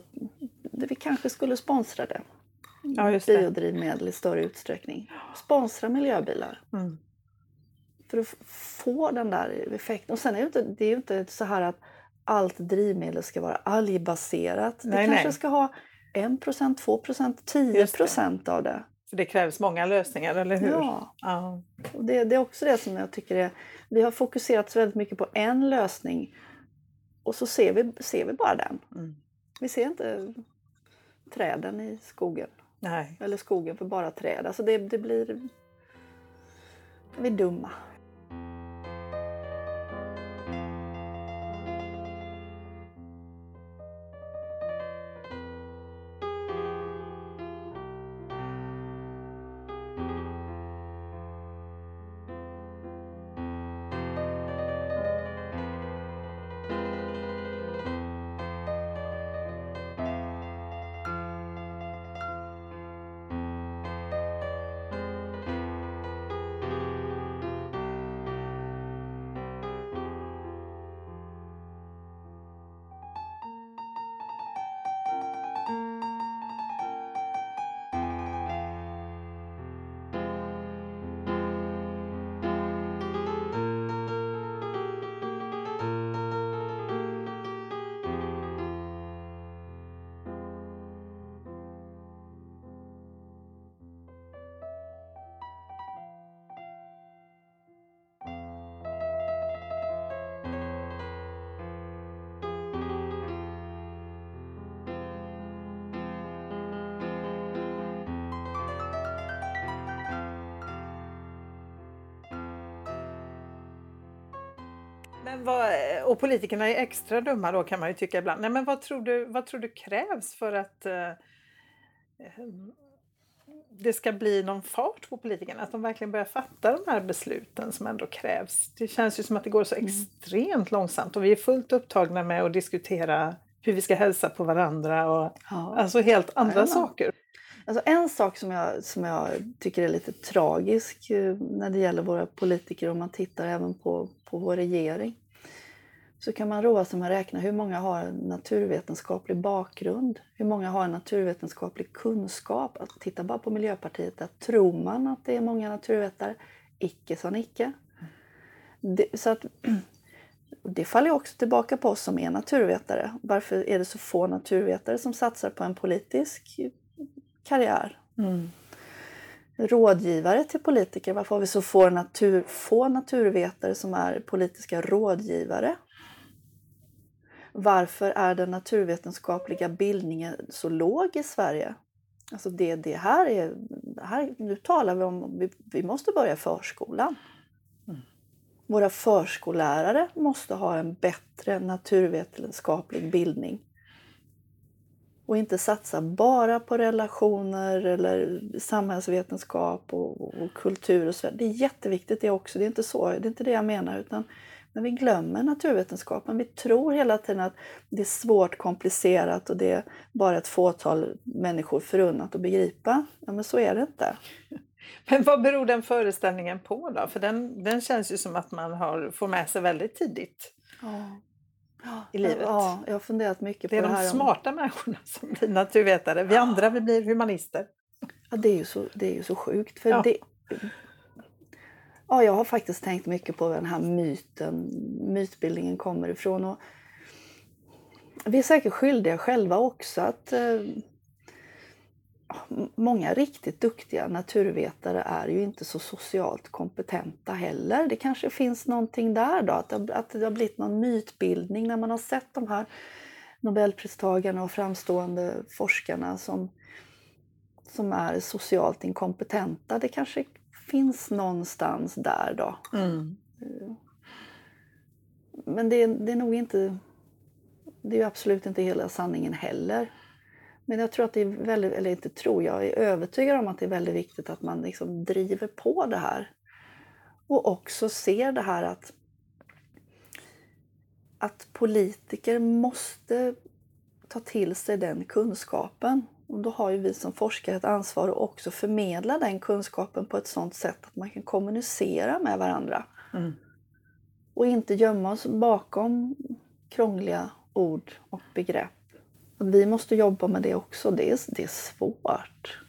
Vi kanske skulle sponsra det. Ja, just det. Biodrivmedel i större utsträckning. Sponsra miljöbilar. Mm. För att få den där effekten. Och sen är det, inte, det är ju inte så här att allt drivmedel ska vara algbaserat. Det nej, kanske nej. ska ha 1 2% 10% av det. För det krävs många lösningar, eller hur? Ja. ja. Och det, det, är också det som jag tycker är... Vi har fokuserat väldigt mycket på en lösning och så ser vi, ser vi bara den. Mm. Vi ser inte träden i skogen. Nej. Eller skogen för bara träd. Alltså det, det blir... Vi är dumma. Och politikerna är extra dumma då kan man ju tycka ibland. Nej, men vad tror du, vad tror du krävs för att eh, det ska bli någon fart på politikerna? Att de verkligen börjar fatta de här besluten som ändå krävs. Det känns ju som att det går så mm. extremt långsamt och vi är fullt upptagna med att diskutera hur vi ska hälsa på varandra och ja. alltså helt andra saker. Alltså en sak som jag, som jag tycker är lite tragisk eh, när det gäller våra politiker om man tittar även på, på vår regering så kan man roa sig med att räkna hur många har naturvetenskaplig bakgrund, hur många har en naturvetenskaplig kunskap. Att titta bara på Miljöpartiet, där tror man att det är många naturvetare. Icke sa Nicke. Det, så att, det faller också tillbaka på oss som är naturvetare. Varför är det så få naturvetare som satsar på en politisk karriär? Mm. Rådgivare till politiker, varför har vi så få, natur, få naturvetare som är politiska rådgivare? Varför är den naturvetenskapliga bildningen så låg i Sverige? Alltså det, det här är, här, nu talar vi om, vi, vi måste börja förskolan. Mm. Våra förskollärare måste ha en bättre naturvetenskaplig bildning. Och inte satsa bara på relationer eller samhällsvetenskap och, och kultur och så. Det är jätteviktigt det också, det är inte så, det är inte det jag menar. utan men vi glömmer naturvetenskapen. Vi tror hela tiden att det är svårt, komplicerat och det är bara ett fåtal människor förunnat att begripa. Ja, men så är det inte. Men vad beror den föreställningen på då? För den, den känns ju som att man har, får med sig väldigt tidigt. Ja. i livet. Ja, jag har funderat mycket på det här. Det är de smarta om... människorna som blir naturvetare. Vi andra vi blir humanister. Ja, det är ju så, det är ju så sjukt. För ja. det, Ja, jag har faktiskt tänkt mycket på var den här myten, mytbildningen kommer ifrån. Och vi är säkert skyldiga själva också att eh, många riktigt duktiga naturvetare är ju inte så socialt kompetenta heller. Det kanske finns någonting där då, att det, att det har blivit någon mytbildning när man har sett de här Nobelpristagarna och framstående forskarna som, som är socialt inkompetenta. Det kanske finns någonstans där då. Mm. Men det, det är nog inte, det är absolut inte hela sanningen heller. Men jag tror att det är väldigt, eller inte tror, jag är övertygad om att det är väldigt viktigt att man liksom driver på det här. Och också ser det här att, att politiker måste ta till sig den kunskapen. Och då har ju vi som forskare ett ansvar att också förmedla den kunskapen på ett sådant sätt att man kan kommunicera med varandra. Mm. Och inte gömma oss bakom krångliga ord och begrepp. Vi måste jobba med det också. Det är, det är svårt.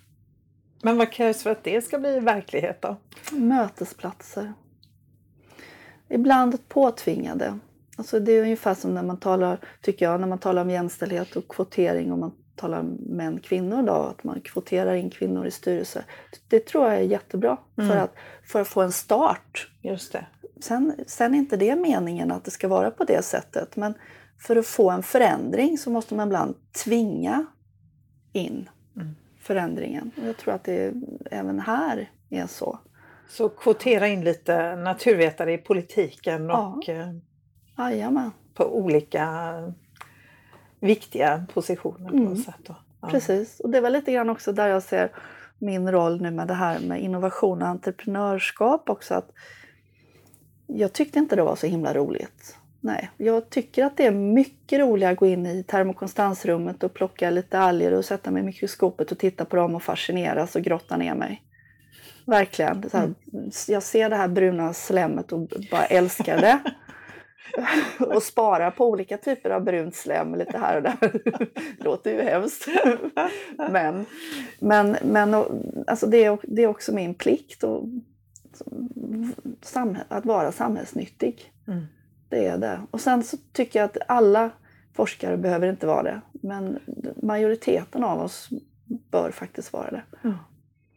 Men vad krävs för att det ska bli verklighet då? Mötesplatser. Ibland påtvingade. Alltså det är ungefär som när man talar, tycker jag, när man talar om jämställdhet och kvotering och man talar män kvinnor då, att man kvoterar in kvinnor i styrelser. Det tror jag är jättebra mm. för, att, för att få en start. Just det. Sen, sen är inte det meningen att det ska vara på det sättet, men för att få en förändring så måste man ibland tvinga in mm. förändringen. Och jag tror att det även här är så. Så kvotera in lite naturvetare i politiken och ja. Eh, på olika viktiga positioner på mm. sätt. Då. Ja. Precis, och det var lite grann också där jag ser min roll nu med det här med innovation och entreprenörskap också. Att jag tyckte inte det var så himla roligt Nej, jag tycker att det är mycket roligare att gå in i termokonstansrummet och plocka lite alger och sätta mig i mikroskopet och titta på dem och fascineras och grotta ner mig. Verkligen. Här, mm. Jag ser det här bruna slemmet och bara älskar det. och sparar på olika typer av brunt slem lite här och där. låter ju hemskt. men men, men alltså det, är, det är också min plikt och, att vara samhällsnyttig. Mm. Det är det. Och sen så tycker jag att alla forskare behöver inte vara det. Men majoriteten av oss bör faktiskt vara det. Mm.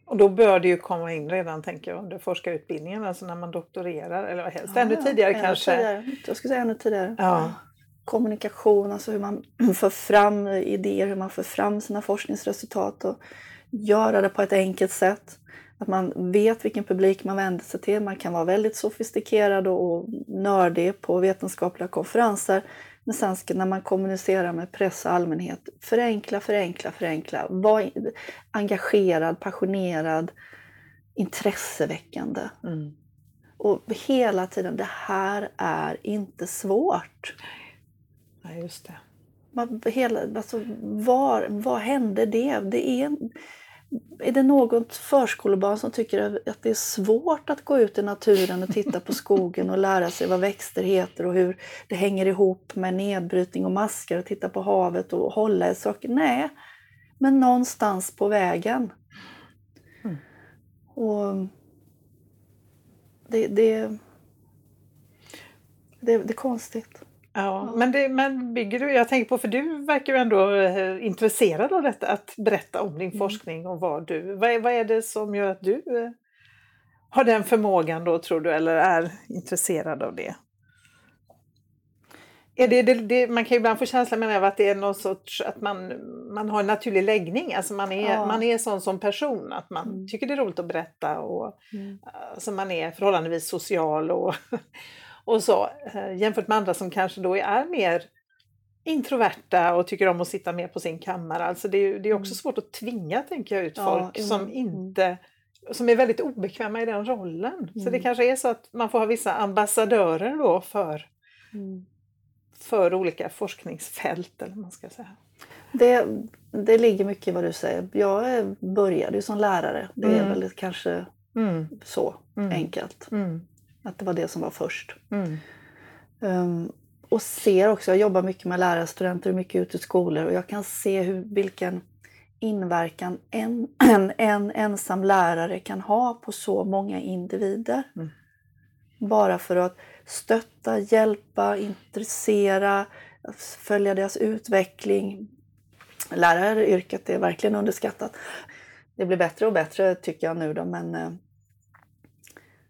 Och då bör det ju komma in redan, tänker jag, under forskarutbildningen, alltså när man doktorerar, eller helst ja, ännu tidigare ännu kanske. Tidigare. Jag skulle säga ännu tidigare. Ja. Kommunikation, alltså hur man för fram idéer, hur man för fram sina forskningsresultat och göra det på ett enkelt sätt. Att man vet vilken publik man vänder sig till. Man kan vara väldigt sofistikerad och nördig på vetenskapliga konferenser. Men sen ska, när man kommunicerar med press och allmänhet, förenkla, förenkla, förenkla. Var engagerad, passionerad, intresseväckande. Mm. Och hela tiden, det här är inte svårt. Nej, just det. Man, hela, alltså, var, var hände det? Det är är det något förskolebarn som tycker att det är svårt att gå ut i naturen och titta på skogen och lära sig vad växter heter och hur det hänger ihop med nedbrytning och maskar och titta på havet och hålla i saker? Nej, men någonstans på vägen. Mm. Och det, det, det, det är konstigt. Ja, men, det, men bygger du, jag tänker på, för du verkar ju ändå eh, intresserad av detta, att berätta om din mm. forskning och vad du, vad är, vad är det som gör att du eh, har den förmågan då tror du, eller är intresserad av det? Är det, det, det, man kan ju ibland få känslan med att det är någon sorts, att man, man har en naturlig läggning, alltså man är, ja. man är sån som person, att man mm. tycker det är roligt att berätta och mm. alltså man är förhållandevis social och och så, eh, jämfört med andra som kanske då är mer introverta och tycker om att sitta mer på sin kammare. Alltså det, är, det är också mm. svårt att tvinga tänker jag, ut folk ja, som inte som är väldigt obekväma i den rollen. Mm. Så det mm. kanske är så att man får ha vissa ambassadörer då för, mm. för olika forskningsfält eller man ska säga. Det, det ligger mycket i vad du säger. Jag började ju som lärare. Det är mm. väl kanske mm. så enkelt. Att det var det som var först. Mm. Um, och ser också, jag jobbar mycket med lärarstudenter och mycket ute i skolor och jag kan se hur, vilken inverkan en, en, en ensam lärare kan ha på så många individer. Mm. Bara för att stötta, hjälpa, intressera, följa deras utveckling. Läraryrket är verkligen underskattat. Det blir bättre och bättre tycker jag nu då, men eh,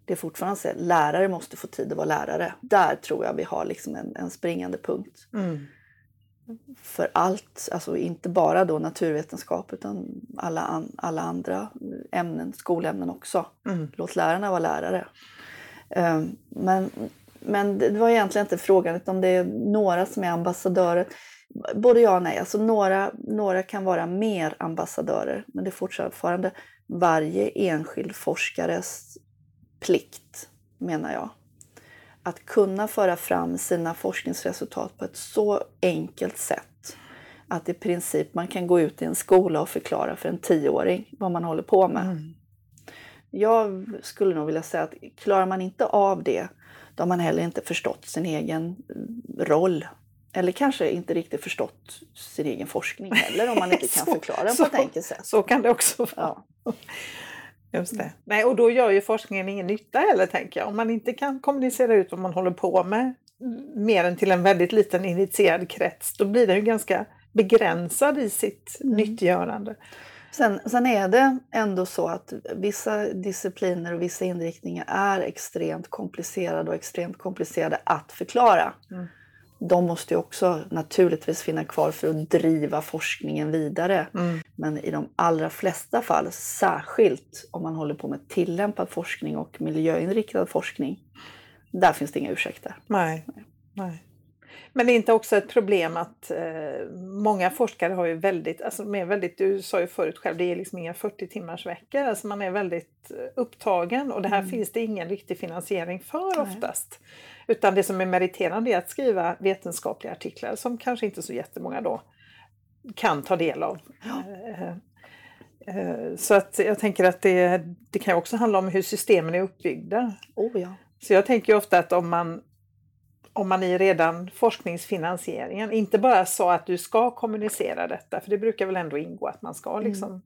det är fortfarande så att lärare måste få tid att vara lärare. Där tror jag vi har liksom en, en springande punkt. Mm. För allt, alltså inte bara då naturvetenskap utan alla, an, alla andra ämnen, skolämnen också. Mm. Låt lärarna vara lärare. Um, men, men det var egentligen inte frågan utan det är några som är ambassadörer. Både ja och nej. Alltså några, några kan vara mer ambassadörer men det är fortfarande varje enskild forskares plikt, menar jag. Att kunna föra fram sina forskningsresultat på ett så enkelt sätt att i princip man kan gå ut i en skola och förklara för en tioåring vad man håller på med. Mm. Jag skulle nog vilja säga att klarar man inte av det, då har man heller inte förstått sin egen roll. Eller kanske inte riktigt förstått sin egen forskning heller om man inte kan Så- förklara den på ett enkelt sätt. Så kan det också vara. Ja. Just det. Nej, och då gör ju forskningen ingen nytta heller, tänker jag. Om man inte kan kommunicera ut vad man håller på med mer än till en väldigt liten initierad krets, då blir den ju ganska begränsad i sitt Mm. nyttiggörande. Sen, sen är det ändå så att vissa discipliner och vissa inriktningar är extremt komplicerade och extremt komplicerade att förklara. Mm. De måste ju också naturligtvis finnas kvar för att driva forskningen vidare. Mm. Men i de allra flesta fall, särskilt om man håller på med tillämpad forskning och miljöinriktad forskning, där finns det inga ursäkter. Nej. Nej. Men det är inte också ett problem att eh, många forskare har ju väldigt, alltså de är väldigt, du sa ju förut själv, det är liksom inga 40 timmars veckor, alltså man är väldigt eh, upptagen och det här Mm. finns det ingen riktig finansiering för Nej. oftast. Utan det som är meriterande är att skriva vetenskapliga artiklar som kanske inte så jättemånga då kan ta del av. Ja. Eh, eh, Så att jag tänker att det, det kan också handla om hur systemen är uppbyggda. Oh ja. Så jag tänker ofta att om man, om man i redan forskningsfinansieringen inte bara sa att du ska kommunicera detta, för det brukar väl ändå ingå att man ska Mm. liksom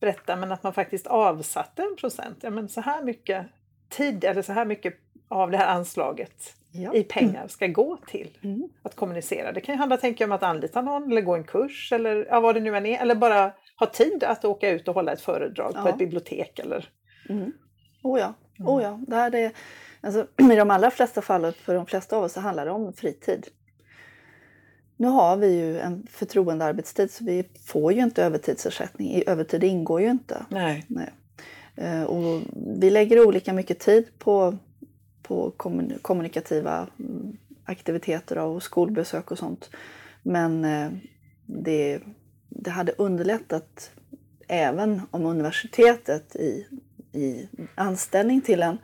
berätta, men att man faktiskt avsatte en procent, ja men så här mycket tid eller så här mycket av det här anslaget ja. i pengar ska gå till Mm. att kommunicera. Det kan ju handla tänker jag, om att anlita någon eller gå en kurs eller ja, vad det nu än är, eller bara ha tid att åka ut och hålla ett föredrag på Ja. ett bibliotek eller Mm. Oh ja, Mm. oh ja. Det här är, alltså, I de allra flesta fall, för de flesta av oss, så handlar det om fritid. Nu har vi ju en förtroendearbetstid så vi får ju inte övertidsersättning. I övertid ingår ju inte. Nej. Nej. Eh, Och vi lägger olika mycket tid på, på kommun- kommunikativa mm, aktiviteter och skolbesök och sånt. Men eh, det, det hade underlättat även om universitetet i, i anställning till en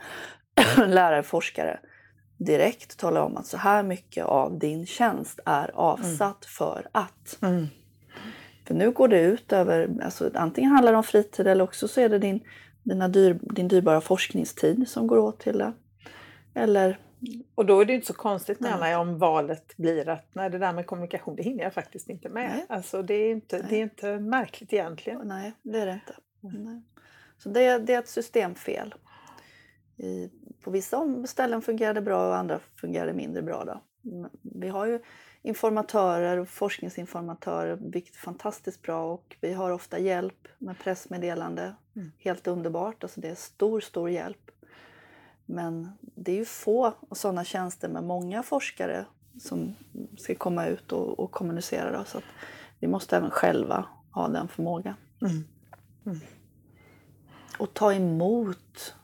lärare, forskare direkt talar om att så här mycket av din tjänst är avsatt för att. Mm. För nu går det ut över, alltså, antingen handlar det om fritid eller också så är det din, dina dyr, din dyrbara forskningstid som går åt till det. Eller, Och då är det inte så konstigt menar jag om valet blir att nej, det där med kommunikation det hinner jag faktiskt inte med. Nej. Alltså, det, är inte, det är inte märkligt egentligen. nej, det är det inte. Mm. Så det, det är ett systemfel. I, på vissa ställen fungerar det bra och andra fungerar det mindre bra. Då. Men Vi har ju informatörer och forskningsinformatörer, vilket är fantastiskt bra och vi har ofta hjälp med pressmeddelande. Mm. Helt underbart, alltså det är stor, stor hjälp. Men det är ju få sådana tjänster med många forskare som ska komma ut och, och kommunicera. Då, så vi måste även själva ha den förmågan. Mm. Och ta emot,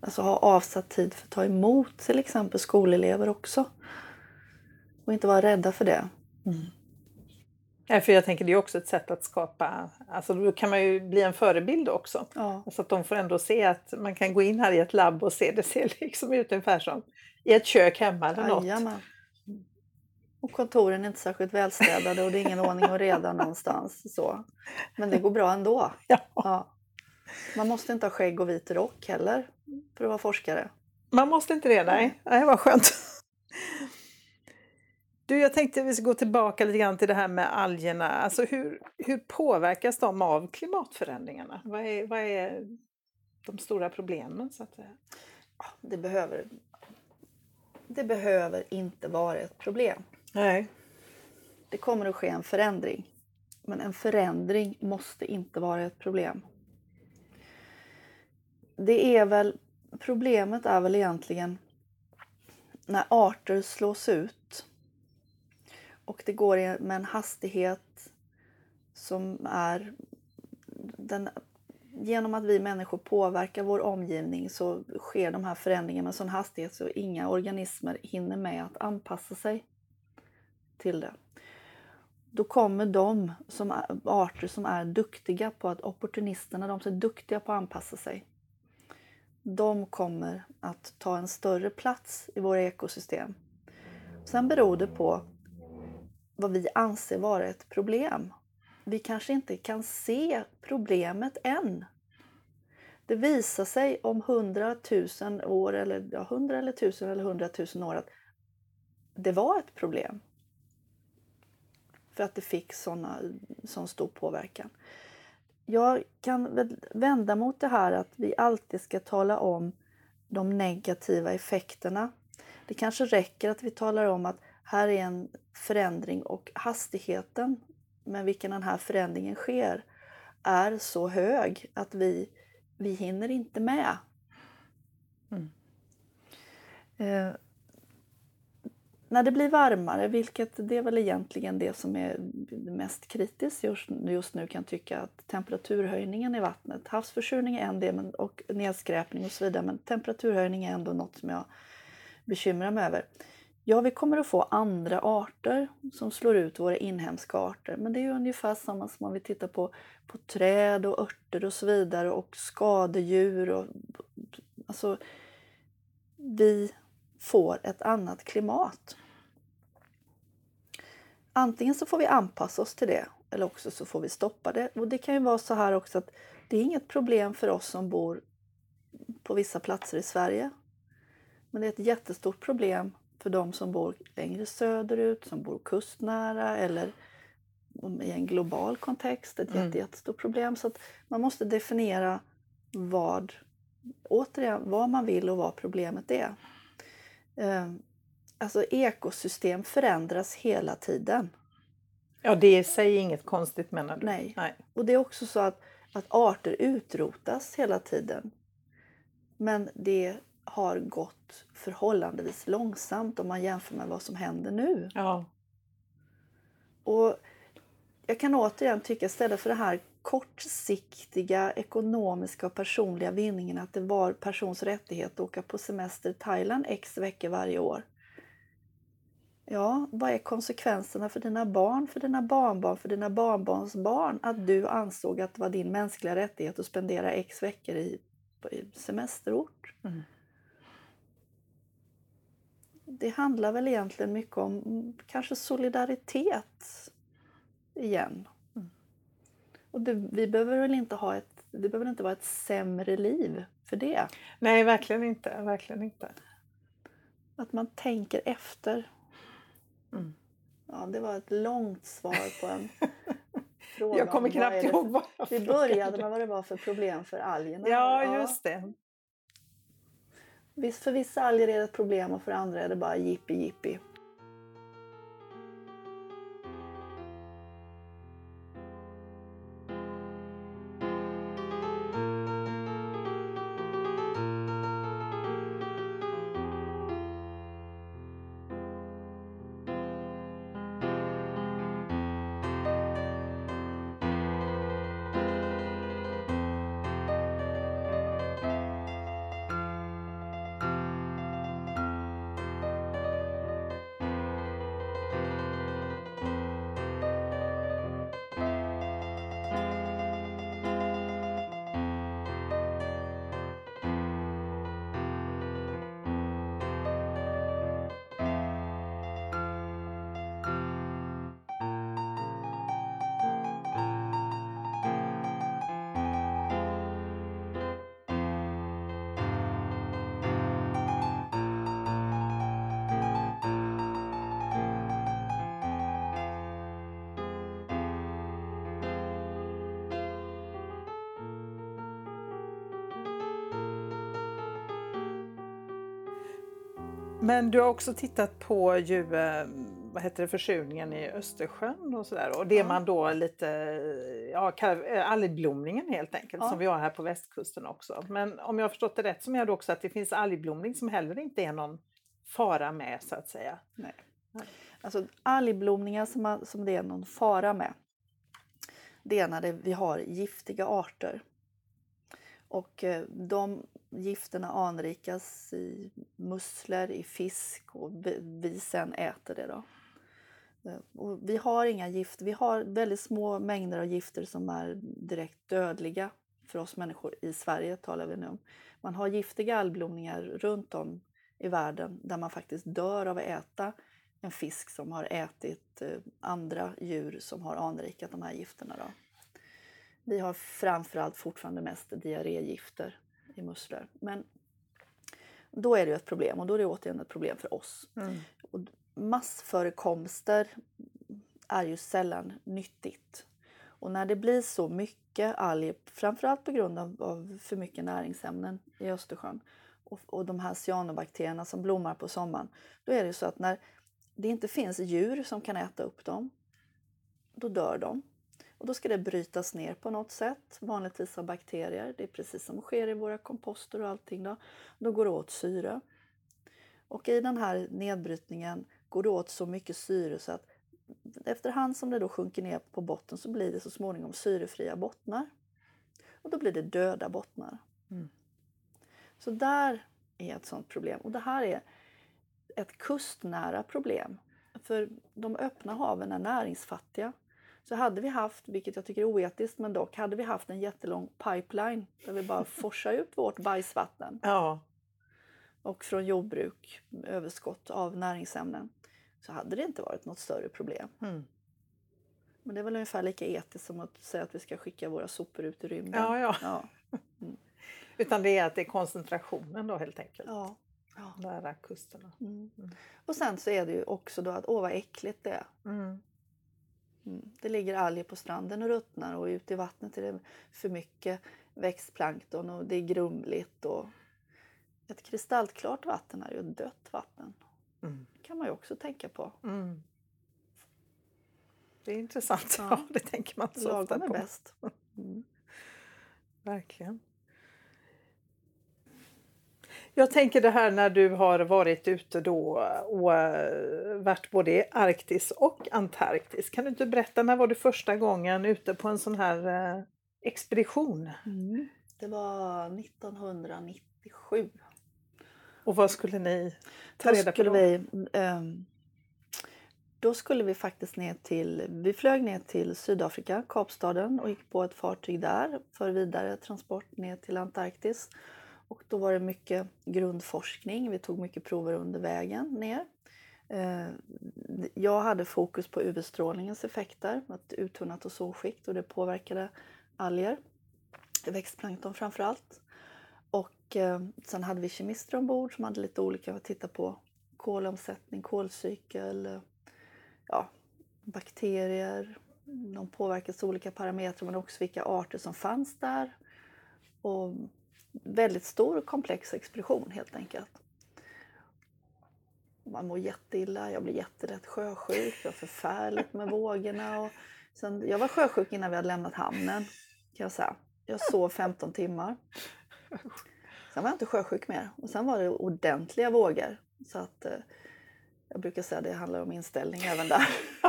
alltså ha avsatt tid för att ta emot till exempel skolelever också. Och inte vara rädda för det. Ja, för jag tänker det är också ett sätt att skapa, alltså då kan man ju bli en förebild också. Ja. Så att de får ändå se att man kan gå in här i ett labb och se, det ser liksom ut ungefär som i ett kök hemma eller något. Jajamän. Och kontoren är inte särskilt välstädade och det är ingen ordning och reda någonstans. Så. Men det går bra ändå. Ja. Ja. Man måste inte ha skägg och vit rock heller för att vara forskare. Man måste inte det, nej. Nej, vad skönt. Du, jag tänkte vi ska gå tillbaka lite grann till det här med algerna. Alltså hur, hur påverkas de av klimatförändringarna? Vad är, vad är de stora problemen så att säga? Det behöver Det behöver inte vara ett problem. Nej. Det kommer att ske en förändring. Men en förändring måste inte vara ett problem. Det är väl, problemet är väl egentligen när arter slås ut och det går med en hastighet som är den, genom att vi människor påverkar vår omgivning så sker de här förändringarna med sån hastighet så inga organismer hinner med att anpassa sig till det. Då kommer de som är, arter som är duktiga på att, opportunisterna, de som är duktiga på att anpassa sig, de kommer att ta en större plats i våra ekosystem. Sen beror det på vad vi anser vara ett problem. Vi kanske inte kan se problemet än. Det visar sig om hundratusen år, eller ja, hundra eller tusen eller hundratusen år att det var ett problem. För att det fick såna, sån stor påverkan. Jag kan vända mot det här att vi alltid ska tala om de negativa effekterna. Det kanske räcker att vi talar om att här är en förändring och hastigheten med vilken den här förändringen sker är så hög att vi, vi hinner inte med. Mm. Eh, när det blir varmare, vilket det är väl egentligen det som är mest kritiskt just, just nu kan tycka att temperaturhöjningen i vattnet, havsförsurning är en del och nedskräpning och så vidare, men temperaturhöjning är ändå något som jag bekymrar mig över. Ja, vi kommer att få andra arter som slår ut våra inhemska arter, men det är ungefär samma som om vi tittar på, på träd och örter och så vidare och skadedjur. Och, alltså, vi får ett annat klimat. Antingen så får vi anpassa oss till det eller också så får vi stoppa det. Och det kan ju vara så här också att det är inget problem för oss som bor på vissa platser i Sverige. Men det är ett jättestort problem för de som bor längre söderut, som bor kustnära eller i en global kontext. Ett mm. jättestort problem. Så att man måste definiera vad, återigen, vad man vill och vad problemet är. Ehm, alltså ekosystem förändras hela tiden. Ja, det är i sig inget konstigt menar du? Nej. Nej. Och det är också så att, att arter utrotas hela tiden. Men det har gått förhållandevis långsamt om man jämför med vad som händer nu. Ja. Och jag kan återigen tycka istället för det här kortsiktiga ekonomiska och personliga vinningen att det var persons rättighet att åka på semester i Thailand x veckor varje år. Ja, vad är konsekvenserna för dina barn, för dina barnbarn, för dina barnbarns barn att du ansåg att det var din mänskliga rättighet att spendera x veckor i, i semesterort? Mm. Det handlar väl egentligen mycket om mm, kanske solidaritet igen. Och det, vi behöver väl inte ha ett, det behöver inte vara ett sämre liv för det. Nej, verkligen inte. Verkligen inte. Att man tänker efter. Mm. Ja, det var ett långt svar på en fråga. Jag kommer knappt ihåg vad jag Vi började med vad det var för problem för algerna. Ja, just det. För vissa alger är det ett problem och för andra är det bara jippi jippi. Men du har också tittat på ju, eh, vad heter det, försurningen i Östersjön och sådär. Och det Ja. man då lite, ja, eh, algblomningen helt enkelt, Ja. som vi har här på västkusten också. Men om jag har förstått det rätt så menar du också att det finns algblomning som heller inte är någon fara med så att säga. Nej. Alltså algblomningar som, man, som det är någon fara med. Det är när det, vi har giftiga arter. Och eh, de gifterna anrikas i musslor, i fisk och vi, sen äter det. Då. Eh, och vi har inga gifter. vi har väldigt små mängder av gifter som är direkt dödliga för oss människor i Sverige talar vi nu om. Man har giftiga algblomningar runt om i världen där man faktiskt dör av att äta en fisk som har ätit eh, andra djur som har anrikat de här gifterna. Då. Vi har framförallt fortfarande mest diarrégifter i musslor. Men då är det ju ett problem och då är det återigen ett problem för oss. Och massförekomster är ju sällan nyttigt. Och när det blir så mycket alger, framförallt på grund av, av för mycket näringsämnen i Östersjön och, och de här cyanobakterierna som blommar på sommaren, då är det så att när det inte finns djur som kan äta upp dem, då dör de. Och då ska det brytas ner på något sätt, vanligtvis av bakterier. Det är precis som sker i våra komposter och allting. Då, då går det åt syre. Och i den här nedbrytningen går det åt så mycket syre så att efterhand som det då sjunker ner på botten så blir det så småningom syrefria bottnar. Och då blir det döda bottnar. Mm. Så där är ett sånt problem. Och det här är ett kustnära problem. För de öppna haven är näringsfattiga. Så hade vi haft, vilket jag tycker är oetiskt, men dock, hade vi haft en jättelång pipeline där vi bara forsar ut vårt bajsvatten Ja, och från jordbruk överskott av näringsämnen så hade det inte varit något större problem. mm. Men det är väl ungefär lika etiskt som att säga att vi ska skicka våra sopor ut i rymden. ja, ja. Ja. Utan det är att det är koncentrationen då helt enkelt. ja. ja. Nära kusterna. Mm. Mm. Och sen så är det ju också då att åh vad äckligt det är. Mm. Mm. Det ligger alger på stranden och ruttnar och ute i vattnet är det för mycket växtplankton och det är grumligt. Och ett kristallklart vatten är ju dött vatten. Mm. Det kan man ju också tänka på. Mm. Det är intressant. Ja. Ja. det tänker man inte så ofta Lagom är på. bäst. Mm. Verkligen. Jag tänker det här när du har varit ute då och eh, varit både i Arktis och Antarktis. Kan du inte berätta, när var du första gången ute på en sån här eh, expedition? Mm. Det var 1997. Och vad skulle ni ta Då reda på då? vi, ehm, då skulle vi faktiskt ner till, vi flög ner till Sydafrika, Kapstaden och gick på ett fartyg där för vidare transport ner till Antarktis. Och då var det mycket grundforskning, vi tog mycket prover under vägen ner. Eh, jag hade fokus på UV-strålningens effekter, ett uttunnat ozonskikt och det påverkade alger, växtplankton framför allt. Och eh, sen hade vi kemister ombord som hade lite olika att titta på. Kolomsättning, kolcykel, eh, ja, bakterier. De påverkades av olika parametrar men också vilka arter som fanns där. Och väldigt stor och komplex expedition helt enkelt. Man mår jätteilla, jag blir jättelätt sjösjuk, jag har förfärligt med vågorna. Och sen, jag var sjösjuk innan vi hade lämnat hamnen kan jag säga. Jag sov 15 timmar. Sen var jag inte sjösjuk mer. Och sen var det ordentliga vågor. Så att eh, jag brukar säga att det handlar om inställning även där.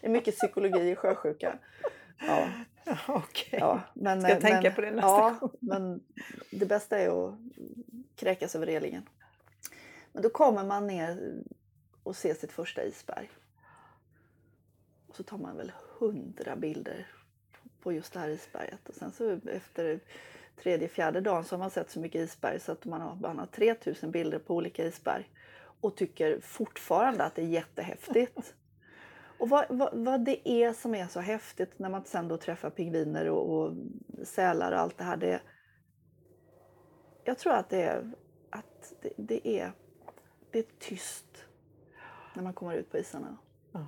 det är mycket psykologi i sjösjuka. Ja, Okej. ja, men, Ska jag eh, tänka men, på det nästa ja, gång. men det bästa är att kräkas över relingen. Men då kommer man ner och ser sitt första isberg. Och så tar man väl hundra bilder på just det här isberget. Och sen så efter tredje, fjärde dagen så har man sett så mycket isberg så att man har, man har 3000 bilder på olika isberg. Och tycker fortfarande att det är jättehäftigt. Och vad, vad, vad det är som är så häftigt när man sen då träffar pingviner och, och sälar och allt det här. Det, jag tror att det är, att det, det är, det är tyst när man kommer ut på isarna. Ja.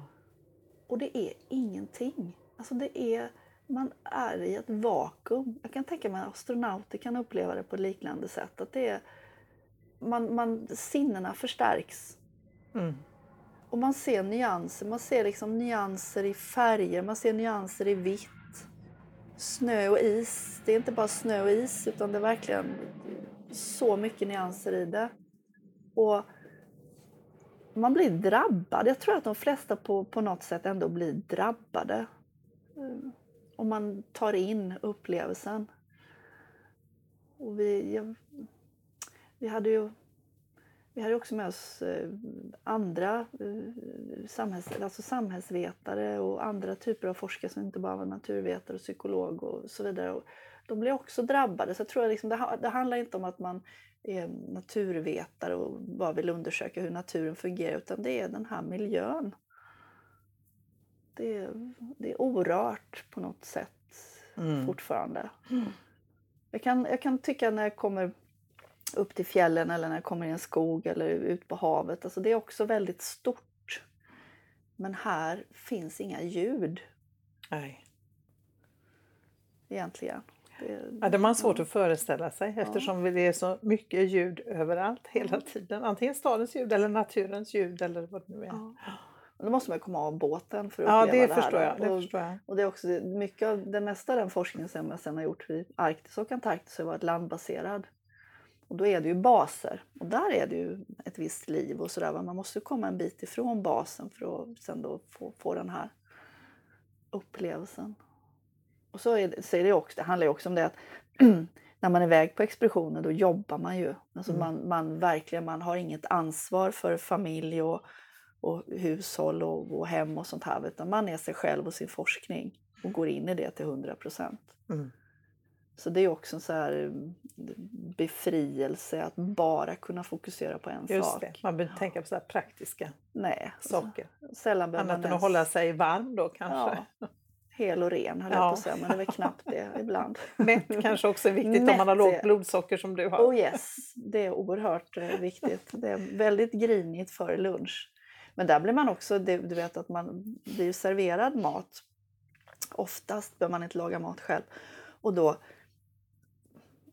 Och det är ingenting. Alltså det är, man är i ett vakuum. Jag kan tänka mig att astronauter kan uppleva det på ett liknande sätt. Att det är, man, man, sinnena förstärks. Mm. Och man ser nyanser, man ser liksom nyanser i färger, man ser nyanser i vitt. Snö och is, det är inte bara snö och is utan det är verkligen så mycket nyanser i det. Och man blir drabbad. Jag tror att de flesta på, på något sätt ändå blir drabbade. Eh, om man tar in upplevelsen. Och vi, jag, vi hade ju vi hade också med oss eh, andra eh, samhälls, alltså samhällsvetare och andra typer av forskare som inte bara var naturvetare och psykolog och så vidare. Och de blev också drabbade. Så jag tror liksom det, det handlar inte om att man är naturvetare och bara vill undersöka hur naturen fungerar utan det är den här miljön. Det är, det är orört på något sätt mm. fortfarande. Mm. Jag, kan, jag kan tycka när jag kommer upp till fjällen eller när jag kommer i en skog eller ut på havet. Alltså det är också väldigt stort. Men här finns inga ljud. Nej. Egentligen. Det, ja, det är man svårt att föreställa sig eftersom ja. det är så mycket ljud överallt hela tiden. Antingen stadens ljud eller naturens ljud eller vad det nu är. Ja. Då måste man komma av båten för att ja, uppleva det, det förstår här. Jag, det och, förstår jag. Och det är också mycket av det mesta av den forskningen som jag sen har gjort vid Arktis och Antarktis har varit landbaserad. Och då är det ju baser och där är det ju ett visst liv och sådär. Man måste komma en bit ifrån basen för att sen då få, få den här upplevelsen. Och så, är det, så är det också, det handlar ju också om det att när man är iväg på expeditioner då jobbar man ju. Alltså mm. man, man, verkligen, man har inget ansvar för familj och, och hushåll och, och hem och sånt här utan man är sig själv och sin forskning och går in i det till 100 procent. Mm. Så det är också en så här mm, befrielse att bara kunna fokusera på en Just sak. Det. Man behöver inte tänka på så praktiska Nej, saker. Sällan Annat än ens... att hålla sig varm då kanske. Ja, hel och ren höll ja. jag på att säga, men det är väl knappt det ibland. Mätt kanske också är viktigt Mätt om man har lågt blodsocker som du har. Oh yes, det är oerhört eh, viktigt. Det är väldigt grinigt före lunch. Men där blir man också, du vet att man blir serverad mat. Oftast behöver man inte laga mat själv. Och då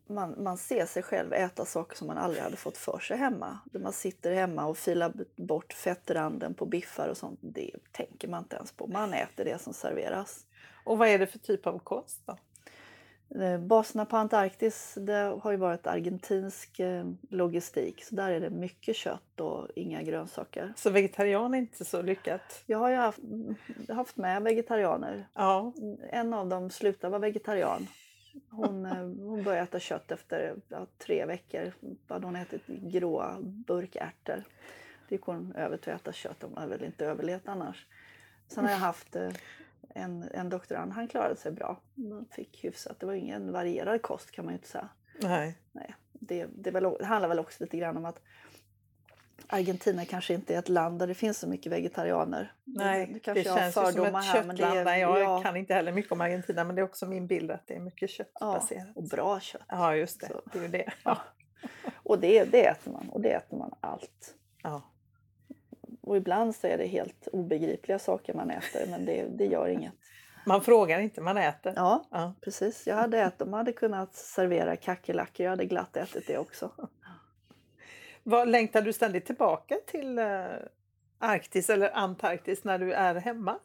man, man ser sig själv äta saker som man aldrig hade fått för sig hemma. Man sitter hemma och filar bort fettranden på biffar och sånt. Det tänker man inte ens på. Man äter det som serveras. Och vad är det för typ av kost då? Eh, baserna på Antarktis det har ju varit argentinsk eh, logistik. Så där är det mycket kött och inga grönsaker. Så vegetarian är inte så lyckat? Jag har ju haft, haft med vegetarianer. Ja. En av dem slutade vara vegetarian. Hon, eh, hon började äta kött efter ja, tre veckor. Då hade hon ätit gråa burkärtor. Det gick hon över till att äta kött. Hon hade väl inte överlevt annars. Sen har jag haft eh, en, en doktorand. Han klarade sig bra. Han fick hyfsat. Det var ingen varierad kost kan man ju inte säga. Nej. Nej. Det, det, väl, det handlar väl också lite grann om att Argentina kanske inte är ett land där det finns så mycket vegetarianer. Nej, det, det känns ju som ett här, köttland. Är, jag ja. kan inte heller mycket om Argentina men det är också min bild att det är mycket köttbaserat. Ja, och bra kött. Ja, just det. Så. Det är ju det. Ja. Och det, det äter man och det äter man allt. Ja. Och ibland så är det helt obegripliga saker man äter men det, det gör inget. Man frågar inte, man äter. Ja, ja. precis. Jag hade ätit, de hade kunnat servera kackerlackor, jag hade glatt ätit det också. Vad, längtar du ständigt tillbaka till eh, Arktis eller Antarktis när du är hemma?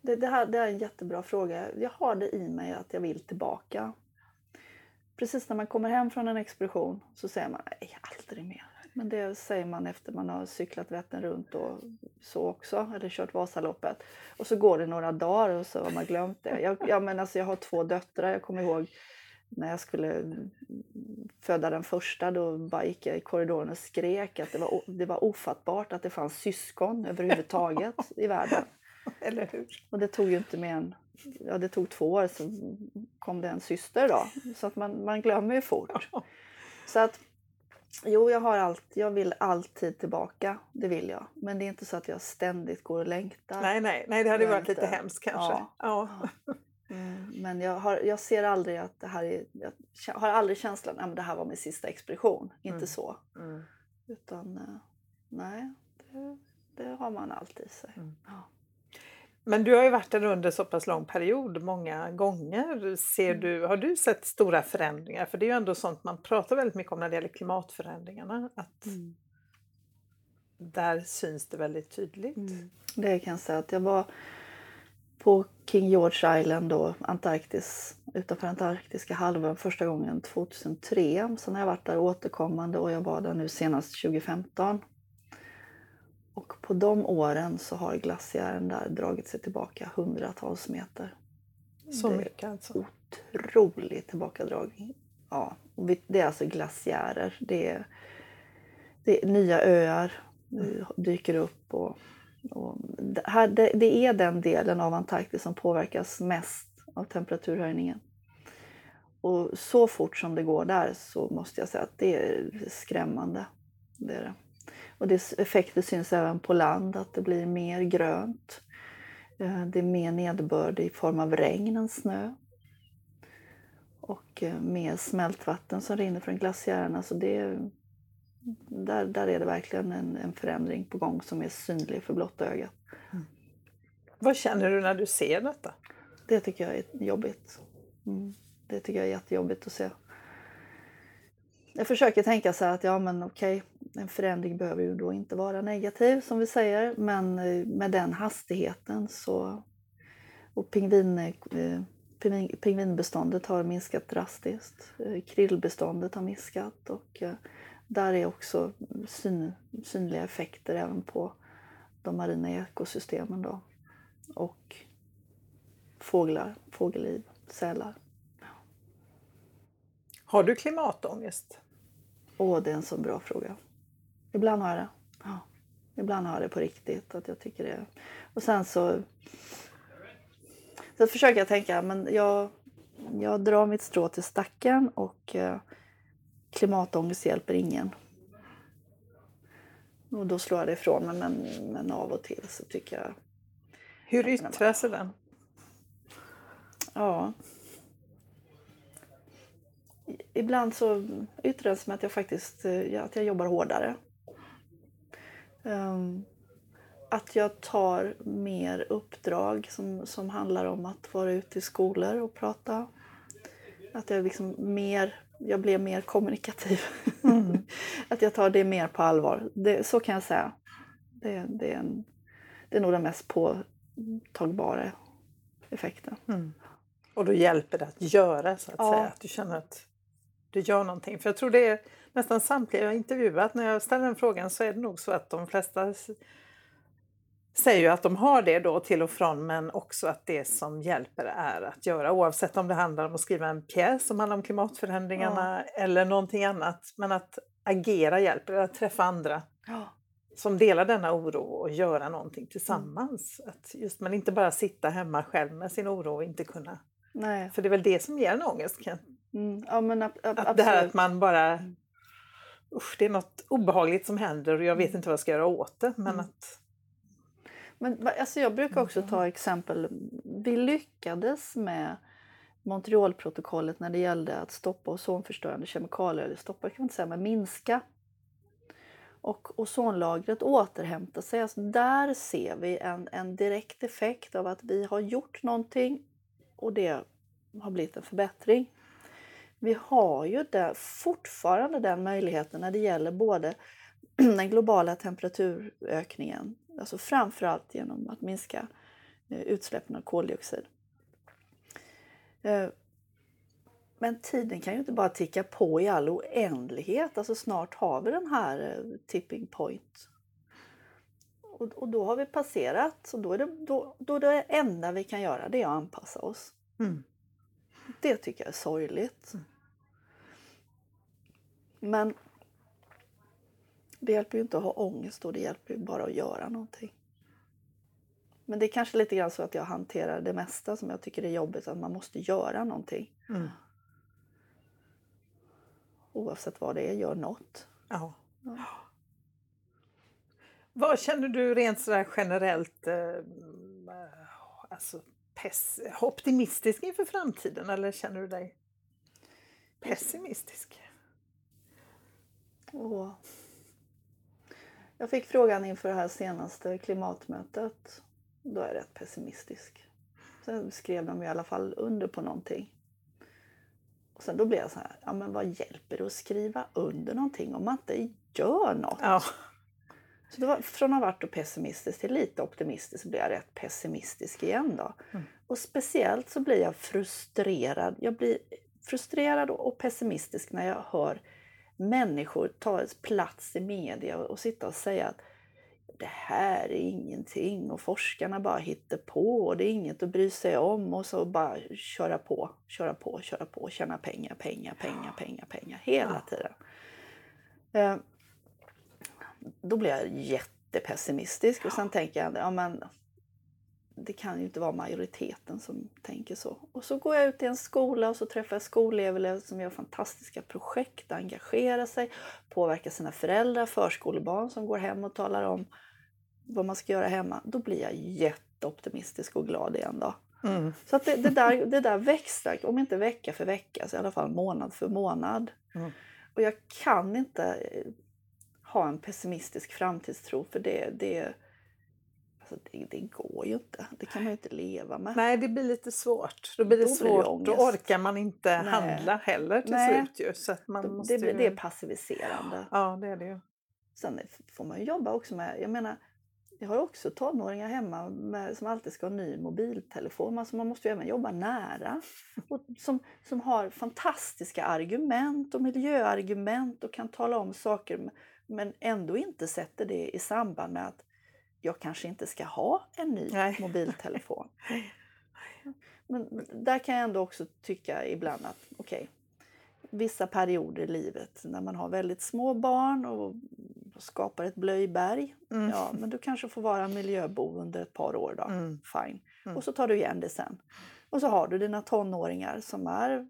Det, det, här, det är en jättebra fråga. Jag har det i mig att jag vill tillbaka. Precis när man kommer hem från en expedition så säger man nej, aldrig mer. Men det säger man efter man har cyklat Vättern runt och så också, eller kört Vasaloppet. Och så går det några dagar och så har man glömt det. Jag, jag, men alltså, jag har två döttrar, jag kommer ihåg när jag skulle föda den första då bara gick jag i korridoren och skrek att det var, det var ofattbart att det fanns syskon överhuvudtaget i världen. Eller hur? Och det tog ju inte mer än ja, det tog två år så kom det en syster då. Så att man, man glömmer ju fort. Så att jo, jag, har allt, jag vill alltid tillbaka. Det vill jag. Men det är inte så att jag ständigt går och längtar. Nej, nej, nej det hade varit lite hemskt kanske. Ja. ja. Mm, men jag, har, jag ser aldrig att det här är, jag har aldrig känslan att det här var min sista expedition. Inte mm. så. Mm. Utan eh, nej, det, det, har man alltid i sig. Mm. Ja. Men du har ju varit där under så pass lång period många gånger. Ser Mm. du, har du sett stora förändringar? För det är ju ändå sånt man pratar väldigt mycket om när det gäller klimatförändringarna. Att Mm. där syns det väldigt tydligt. Mm. Det kan jag säga att jag var på King George Island då, Antarktis, utanför Antarktiska halvön första gången 2003. Sen har jag varit där återkommande och jag var där nu senast 2015. Och på de åren så har glaciären där dragit sig tillbaka hundratals meter. Så mycket alltså. Otrolig tillbakadragning. Ja, det är alltså glaciärer. Det är, det är nya öar eh, dyker upp. Och det, här, det, det är den delen av Antarktis som påverkas mest av temperaturhöjningen. Och så fort som det går där så måste jag säga att det är skrämmande. Det är det. Och dess effekter syns även på land, att det blir mer grönt. Eh, det är mer nederbörd i form av regn än snö. Och eh, mer smältvatten som rinner från glaciärerna. Så det är, där, där är det verkligen en, en förändring på gång som är synlig för blotta ögat. Vad känner du när du ser detta? Det tycker jag är jobbigt. Mm. Det tycker jag är jättejobbigt att se. Jag försöker tänka så här att ja men okej, en förändring behöver ju då inte vara negativ som vi säger, men eh, med den hastigheten så... Och pingvin, eh, pingvin- pingvinbeståndet har minskat drastiskt. Eh, Krillbeståndet har minskat och där är också syn, synliga effekter även på de marina ekosystemen då. Och fåglar, fågelliv, sälar. Har du klimatångest? Åh, det är en så bra fråga. Ibland har jag det. Ja. Ibland har jag det på riktigt. Att jag tycker det. Och sen så, så försöker jag tänka, men jag, jag drar mitt strå till stacken och eh, klimatångest hjälper ingen. Och då slår jag det ifrån mig, men, men av och till så tycker jag Hur yttrar sig den? Ja. Ibland så yttrar det sig med att jag faktiskt eh, att jag jobbar hårdare. Ehm, att jag tar mer uppdrag som, som handlar om att vara ute i skolor och prata. Att jag liksom mer, jag blir mer kommunikativ. att jag tar det mer på allvar. Det, så kan jag säga. Det, det, är en, det är nog den mest påtagbara effekten. Mm. Och då hjälper det att göra så att Ja. säga. Att du känner att du gör någonting. För jag tror det är nästan samtliga jag intervjuat när jag ställer den frågan så är det nog så att de flesta säger ju att de har det då till och från men också att det som hjälper är att göra oavsett om det handlar om att skriva en pjäs som handlar om klimatförändringarna eller någonting annat. Men att agera hjälper, att träffa andra Ja. som delar denna oro och göra någonting tillsammans. Att just, men inte bara sitta hemma själv med sin oro och inte kunna Nej. för det är väl det som ger en ångest. Ken? Mm, ja, men ab- ab- Att det här att man bara... Usch, det är något obehagligt som händer och jag vet Mm. inte vad jag ska göra åt det. Men Mm. att... Men, alltså jag brukar också ta exempel. Vi lyckades med Montrealprotokollet när det gällde att stoppa ozonförstörande kemikalier. Eller stoppa kan man inte säga, men minska. Och ozonlagret återhämtar sig. Alltså där ser vi en, en direkt effekt av att vi har gjort någonting och det har blivit en förbättring. Vi har ju där fortfarande den möjligheten när det gäller både den globala temperaturökningen, alltså framförallt genom att minska eh, utsläppen av koldioxid. Eh, Men tiden kan ju inte bara ticka på i all oändlighet. Alltså snart har vi den här eh, tipping point. Och, och då har vi passerat. Så då är, det, då, då det enda vi kan göra det är att anpassa oss. Mm. Det tycker jag är sorgligt. Mm. Men det hjälper ju inte att ha ångest då, det hjälper ju bara att göra någonting. Men det är kanske lite grann så att jag hanterar det mesta som jag tycker är jobbigt, att man måste göra någonting. Mm. Oavsett vad det är, gör något. Ja. Ja. Vad känner du rent sådär generellt eh, alltså, pess, optimistisk inför framtiden eller känner du dig pessimistisk? Och jag fick frågan inför det här senaste klimatmötet då är jag rätt pessimistisk. Sen skrev de i alla fall under på någonting. Och sen då blev jag så här, ja men vad hjälper det att skriva under någonting om man inte gör något? Ja. Så var, från att ha varit pessimistisk till lite optimistisk så blev jag rätt pessimistisk igen då. Mm. Och speciellt så blir jag frustrerad. Jag blir frustrerad och pessimistisk när jag hör människor ta plats i media och sitta och säga att det här är ingenting och forskarna bara hittar på och det är inget att bry sig om och så bara köra på, köra på, köra på, tjäna pengar, pengar, pengar, pengar, pengar hela tiden. Eh, då blir jag jättepessimistisk och sen tänker jag, ja men det kan ju inte vara majoriteten som tänker så. Och så går jag ut i en skola och så träffar jag skolelever som gör fantastiska projekt, engagerar sig, påverkar sina föräldrar, förskolebarn som går hem och talar om vad man ska göra hemma. Då blir jag jätteoptimistisk och glad igen då. Mm. Så att det, det, där, det där växlar, om inte vecka för vecka så i alla fall månad för månad. Mm. Och jag kan inte eh, ha en pessimistisk framtidstro för det, det, alltså det, det går ju inte. Det kan man ju inte leva med. Nej, det blir lite svårt. Då blir det Då blir det svårt. Då orkar man inte Nej. handla heller till Nej. slut ju. Så man Då- måste det, ju... det är passiviserande. Ja, det är det ju. Sen får man ju jobba också med, jag menar, jag har också tonåringar hemma med, som alltid ska ha ny mobiltelefon. Alltså man måste ju även jobba nära. Och som, som har fantastiska argument och miljöargument och kan tala om saker men ändå inte sätter det i samband med att jag kanske inte ska ha en ny Nej. mobiltelefon. Men där kan jag ändå också tycka ibland att okej, vissa perioder i livet när man har väldigt små barn och skapar ett blöjberg. Mm. Ja, men du kanske får vara miljöbov under ett par år då. Mm. Fine. Mm. Och så tar du igen det sen. Och så har du dina tonåringar som är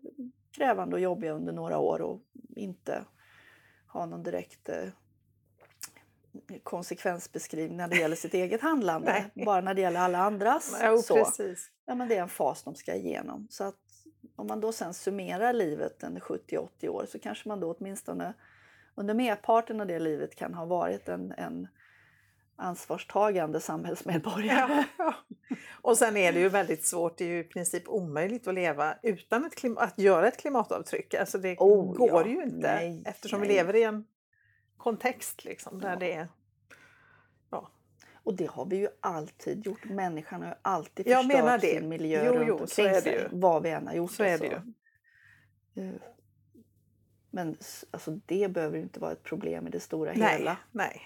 krävande och jobbiga under några år och inte har någon direkt eh, konsekvensbeskrivning när det gäller sitt eget handlande. Bara när det gäller alla andras. Jo, så. precis. Ja, men det är en fas de ska igenom. Så att om man då sen summerar livet en 70-80 år så kanske man då åtminstone under merparten av det livet kan ha varit en, en ansvarstagande samhällsmedborgare. Ja. Och sen är det ju väldigt svårt, det är ju i princip omöjligt att leva utan ett klim- att göra ett klimatavtryck. Alltså det Oh, går ja. ju inte Nej, eftersom nej. vi lever i en kontext liksom, där Ja. det är... Och det har vi ju alltid gjort. Människan har ju alltid Jag förstört sin miljö Jo, runt jo, omkring sig. ju. Vad vi än har gjort. Så är det alltså. Eh, Men alltså, det behöver ju inte vara ett problem i det stora Nej, hela. nej.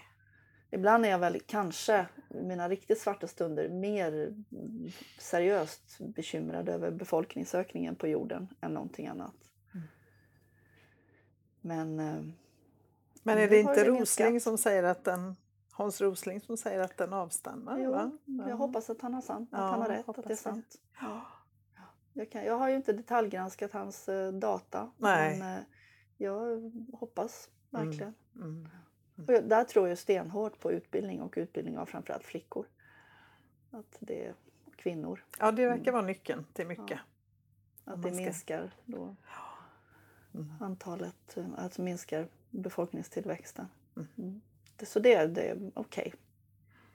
Ibland är jag väl kanske i mina riktigt svarta stunder mer seriöst bekymrad över befolkningsökningen på jorden än någonting annat. Mm. Men eh, Men är det inte Rosling som säger att den Hans Rosling som säger att den avstannar? jo, va? jag Ja. hoppas att han har, sant, att Ja, han har rätt, att det är sant. Ja. Jag, kan, jag har ju inte detaljgranskat hans eh, data. Nej. Men eh, jag hoppas verkligen. Mm. Och jag, där tror jag stenhårt på utbildning och utbildning av framförallt flickor. Att det är kvinnor. Ja, det verkar Mm. vara nyckeln till mycket. Att det minskar då Mm. antalet, alltså minskar befolkningstillväxten. Mm. Mm. Så det, det är okej.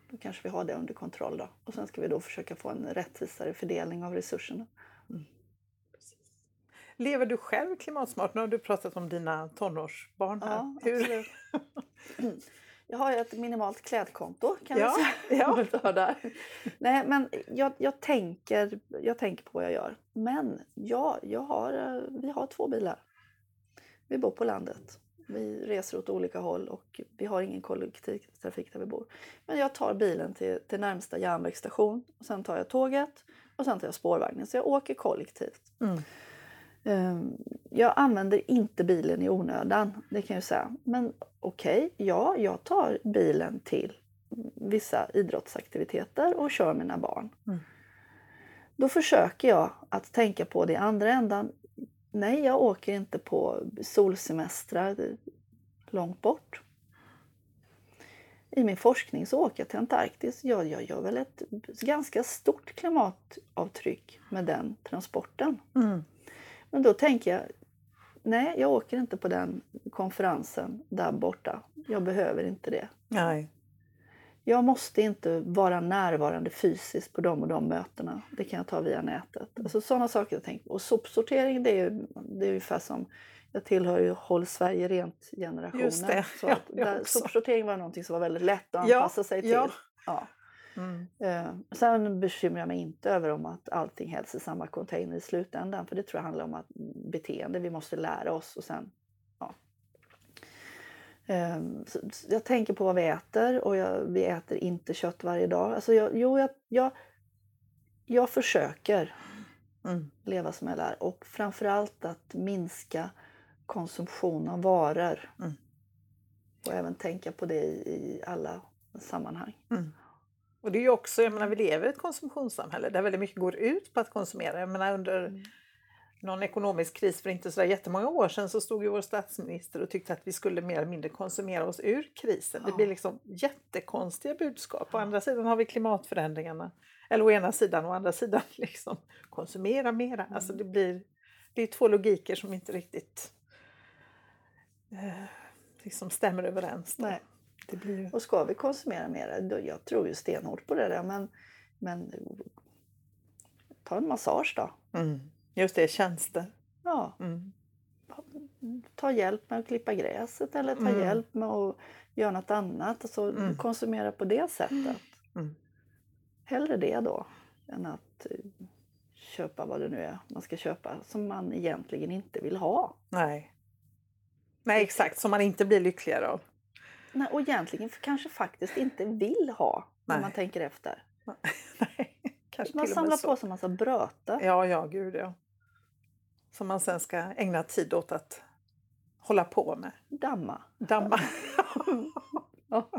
Då kanske vi har det under kontroll då. Och sen ska vi då försöka få en rättvisare fördelning av resurserna. Precis. Lever du själv klimatsmart? Nu har du pratat om dina tonårsbarn här. Ja, Hur? Jag har ett minimalt klädkonto kan Ja, vi säga. ja. Nej, men jag, jag, tänker, jag tänker på vad jag gör. Men ja, jag har, eh, vi har två bilar. Vi bor på landet. Vi reser åt olika håll och vi har ingen kollektivtrafik där vi bor. Men jag tar bilen till, till närmsta järnvägsstation och sen tar jag tåget och sen tar jag spårvagnen. Så jag åker kollektivt. Mm. Ehm, Jag använder inte bilen i onödan, det kan jag säga. Men okej, ja, jag tar bilen till vissa idrottsaktiviteter och kör mina barn. Mm. Då försöker jag att tänka på det i andra ändan. Nej, jag åker inte på solsemestrar långt bort. I min forskning så åker jag till Antarktis. Jag, jag gör väl ett ganska stort klimatavtryck med den transporten. Mm. Men då tänker jag, nej jag åker inte på den konferensen där borta. Jag behöver inte det. Nej. Jag måste inte vara närvarande fysiskt på de och de mötena. Det kan jag ta via nätet. Alltså sådana saker jag tänkt på. Och sopsortering det är det är ungefär som jag tillhör ju Håll Sverige Rent-generationen. Just det, Så ja, att jag där, sopsortering var någonting som var väldigt lätt att Ja, anpassa sig till. ja. Ja. Mm. Eh, sen bekymrar jag mig inte över om att allting hälls i samma container i slutändan. För det tror jag handlar om att beteende. Vi måste lära oss och sen... Eh, så jag tänker på vad vi äter och jag, vi äter inte kött varje dag. Alltså jag, jo, jag, jag, jag försöker Mm. leva som jag lär och framförallt att minska konsumtion av varor. Mm. Och även tänka på det i, i alla sammanhang. Mm. Och det är ju också, jag menar vi lever i ett konsumtionssamhälle där väldigt mycket går ut på att konsumera. Jag menar under Mm. Någon ekonomisk kris för inte så jättemånga år sedan så stod ju vår statsminister och tyckte att vi skulle mer eller mindre konsumera oss ur krisen. Det Ja. blir liksom jättekonstiga budskap. Å andra sidan har vi klimatförändringarna. Eller å ena sidan och å andra sidan liksom konsumera mera. Alltså det blir det är två logiker som inte riktigt eh, liksom stämmer överens. Nej. Det blir... Och ska vi konsumera mer, då, jag tror ju stenhårt på det där, men, men ta en massage då. Mm. Just det, tjänster. Ja, Mm. ta hjälp med att klippa gräset eller ta Mm. hjälp med att göra något annat. Alltså Mm. konsumera på det sättet. Mm. Hellre det då än att eh, köpa vad det nu är man ska köpa som man egentligen inte vill ha. Nej. Nej, exakt. Som man inte blir lyckligare av. Nej, och egentligen kanske faktiskt inte vill ha när Nej. man tänker efter. Nej, kanske Man samlar på sig en massa bröte. Ja, ja, gud ja. Som man sen ska ägna tid åt att hålla på med. Damma. Damma.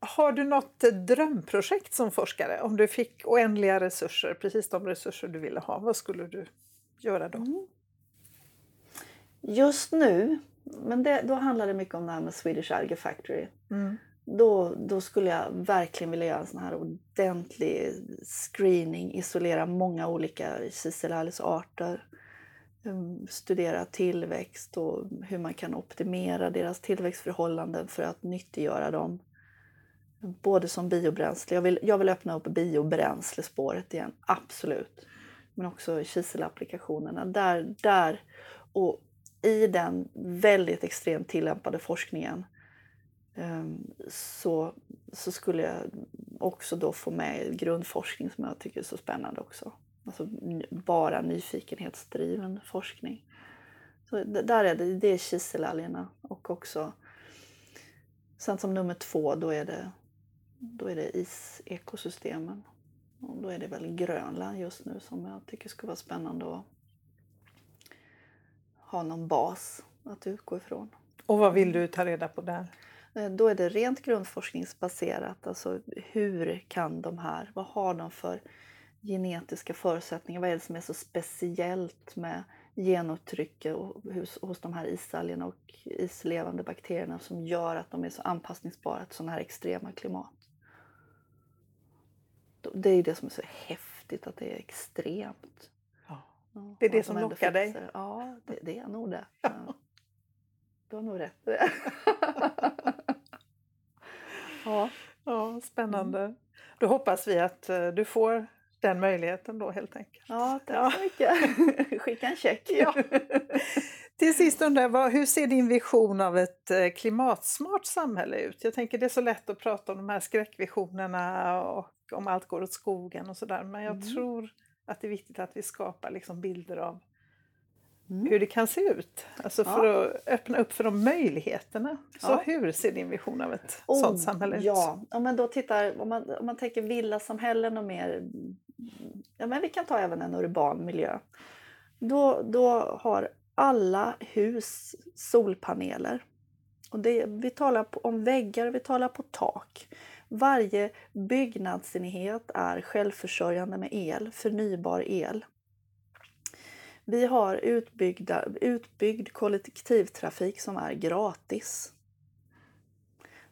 Har du något drömprojekt som forskare? Om du fick oändliga resurser, precis de resurser du ville ha, vad skulle du göra då? Mm. Just nu, men det, då handlar det mycket om det här med Swedish Algae Factory. Mm. Då, då skulle jag verkligen vilja göra en sån här ordentlig screening, isolera många olika kiselalgsarter, ehm, studera tillväxt och hur man kan optimera deras tillväxtförhållanden för att nyttiggöra dem. Både som biobränsle, jag vill, jag vill öppna upp biobränslespåret igen, absolut. Men också kiselapplikationerna. Där, där och i den väldigt extremt tillämpade forskningen så, så skulle jag också då få med grundforskning som jag tycker är så spännande också. Alltså bara nyfikenhetsdriven forskning. Så där är det, det är kiselalgerna och också sen som nummer två då är det, då är det isekosystemen. Och då är det väl Grönland just nu som jag tycker skulle vara spännande att ha någon bas att utgå ifrån. Och vad vill du ta reda på där? Eh, Då är det rent grundforskningsbaserat. Alltså hur kan de här, vad har de för genetiska förutsättningar? Vad är det som är så speciellt med genuttrycket hos, hos de här isalgerna och islevande bakterierna som gör att de är så anpassningsbara till sådana här extrema klimat? Det är det som är så häftigt, att det är extremt. Ja. Det är det som de lockar dig? Ja, det, det är nog det. Ja. Du har nog rätt i det. ja. Ja, spännande. Då hoppas vi att eh, du får den möjligheten då helt enkelt. ja, tack så mycket. Skicka en check. Ja. Till sist undrar jag, hur ser din vision av ett eh, klimatsmart samhälle ut? Jag tänker det är så lätt att prata om de här skräckvisionerna och om allt går åt skogen och sådär. Men jag Mm. tror att det är viktigt att vi skapar liksom bilder av Mm. hur det kan se ut. Alltså för att öppna upp för de möjligheterna. Så Ja. hur ser din vision av ett Oh, sådant samhälle ut? Ja, om man då tittar, om man, om man tänker villasamhällen och mer, ja men vi kan ta även en urban miljö. Då, då har alla hus solpaneler. Och det, vi talar om väggar, vi talar på tak. Varje byggnadsenhet är självförsörjande med el, förnybar el. Vi har utbyggda, utbyggd kollektivtrafik som är gratis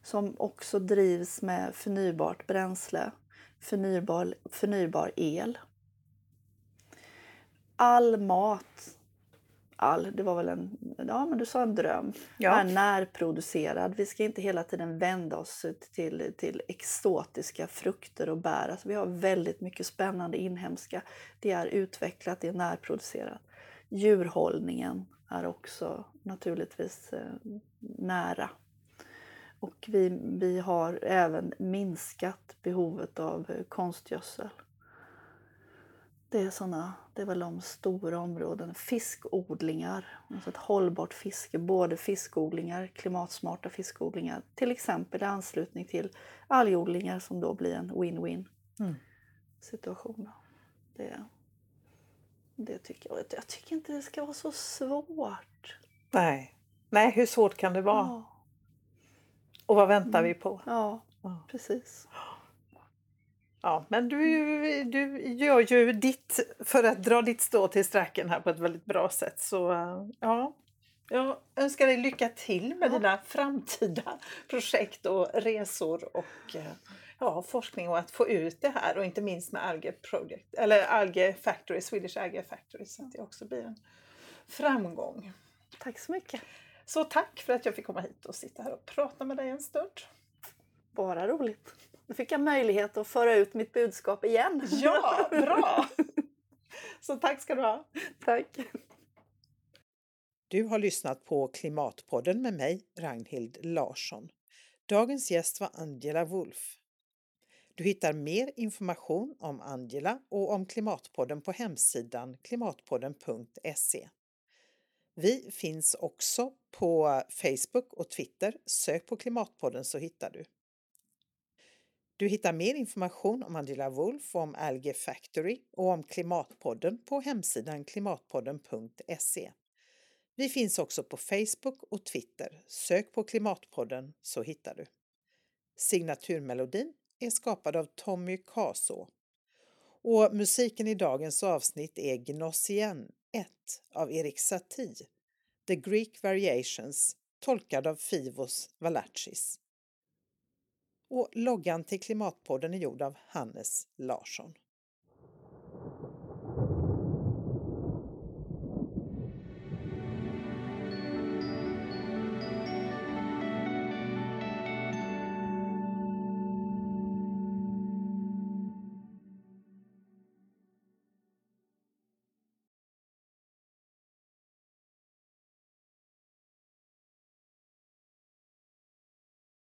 som också drivs med förnybart bränsle, förnybar, förnybar el. All mat, all, det var väl en, ja men du sa en dröm. Ja. Är närproducerad. Vi ska inte hela tiden vända oss till, till exotiska frukter och bär. Alltså vi har väldigt mycket spännande inhemska. Det är utvecklat, det är närproducerat. Djurhållningen är också naturligtvis eh, nära. Och vi, vi har även minskat behovet av eh, konstgödsel. Det är, såna, det är väl de stora områdena. Fiskodlingar, alltså ett hållbart fiske. Både fiskodlingar, klimatsmarta fiskodlingar, till exempel i anslutning till algodlingar som då blir en win-win Mm. situation. Det, det tycker jag. Jag tycker inte det ska vara så svårt. Nej. Nej, hur svårt kan det vara? Ja, Och vad väntar Mm. vi på? ja Ja. precis. Ja, men du, du gör ju ditt för att dra ditt stå till sträcken här på ett väldigt bra sätt. Så eh, ja, jag önskar dig lycka till med Ja. dina framtida projekt och resor och eh, ja, forskning och att få ut det här och inte minst med Alge Project eller Alge Factory, Swedish Alge Factory så att det också blir en framgång. Tack så mycket. Så tack för att jag fick komma hit och sitta här och prata med dig en stund. Bara roligt. Nu fick jag möjlighet att föra ut mitt budskap igen. Ja, bra! Så tack ska du ha. Tack. Du har lyssnat på Klimatpodden med mig, Ragnhild Larsson. Dagens gäst var Angela Wolf. Du hittar mer information om Angela och om Klimatpodden på hemsidan klimatpodden.se. Vi finns också på Facebook och Twitter. Sök på Klimatpodden så hittar du. Du hittar mer information om Angela Wolf och om Algae Factory och om Klimatpodden på hemsidan klimatpodden.se. Vi finns också på Facebook och Twitter. Sök på Klimatpodden så hittar du. Signaturmelodin är skapad av Tommy Kaso. Och musiken i dagens avsnitt är Gnossien 1 av Erik Satie, The Greek Variations, tolkad av Fivos Valachis. Och loggan till Klimatpodden är gjord av Hannes Larsson.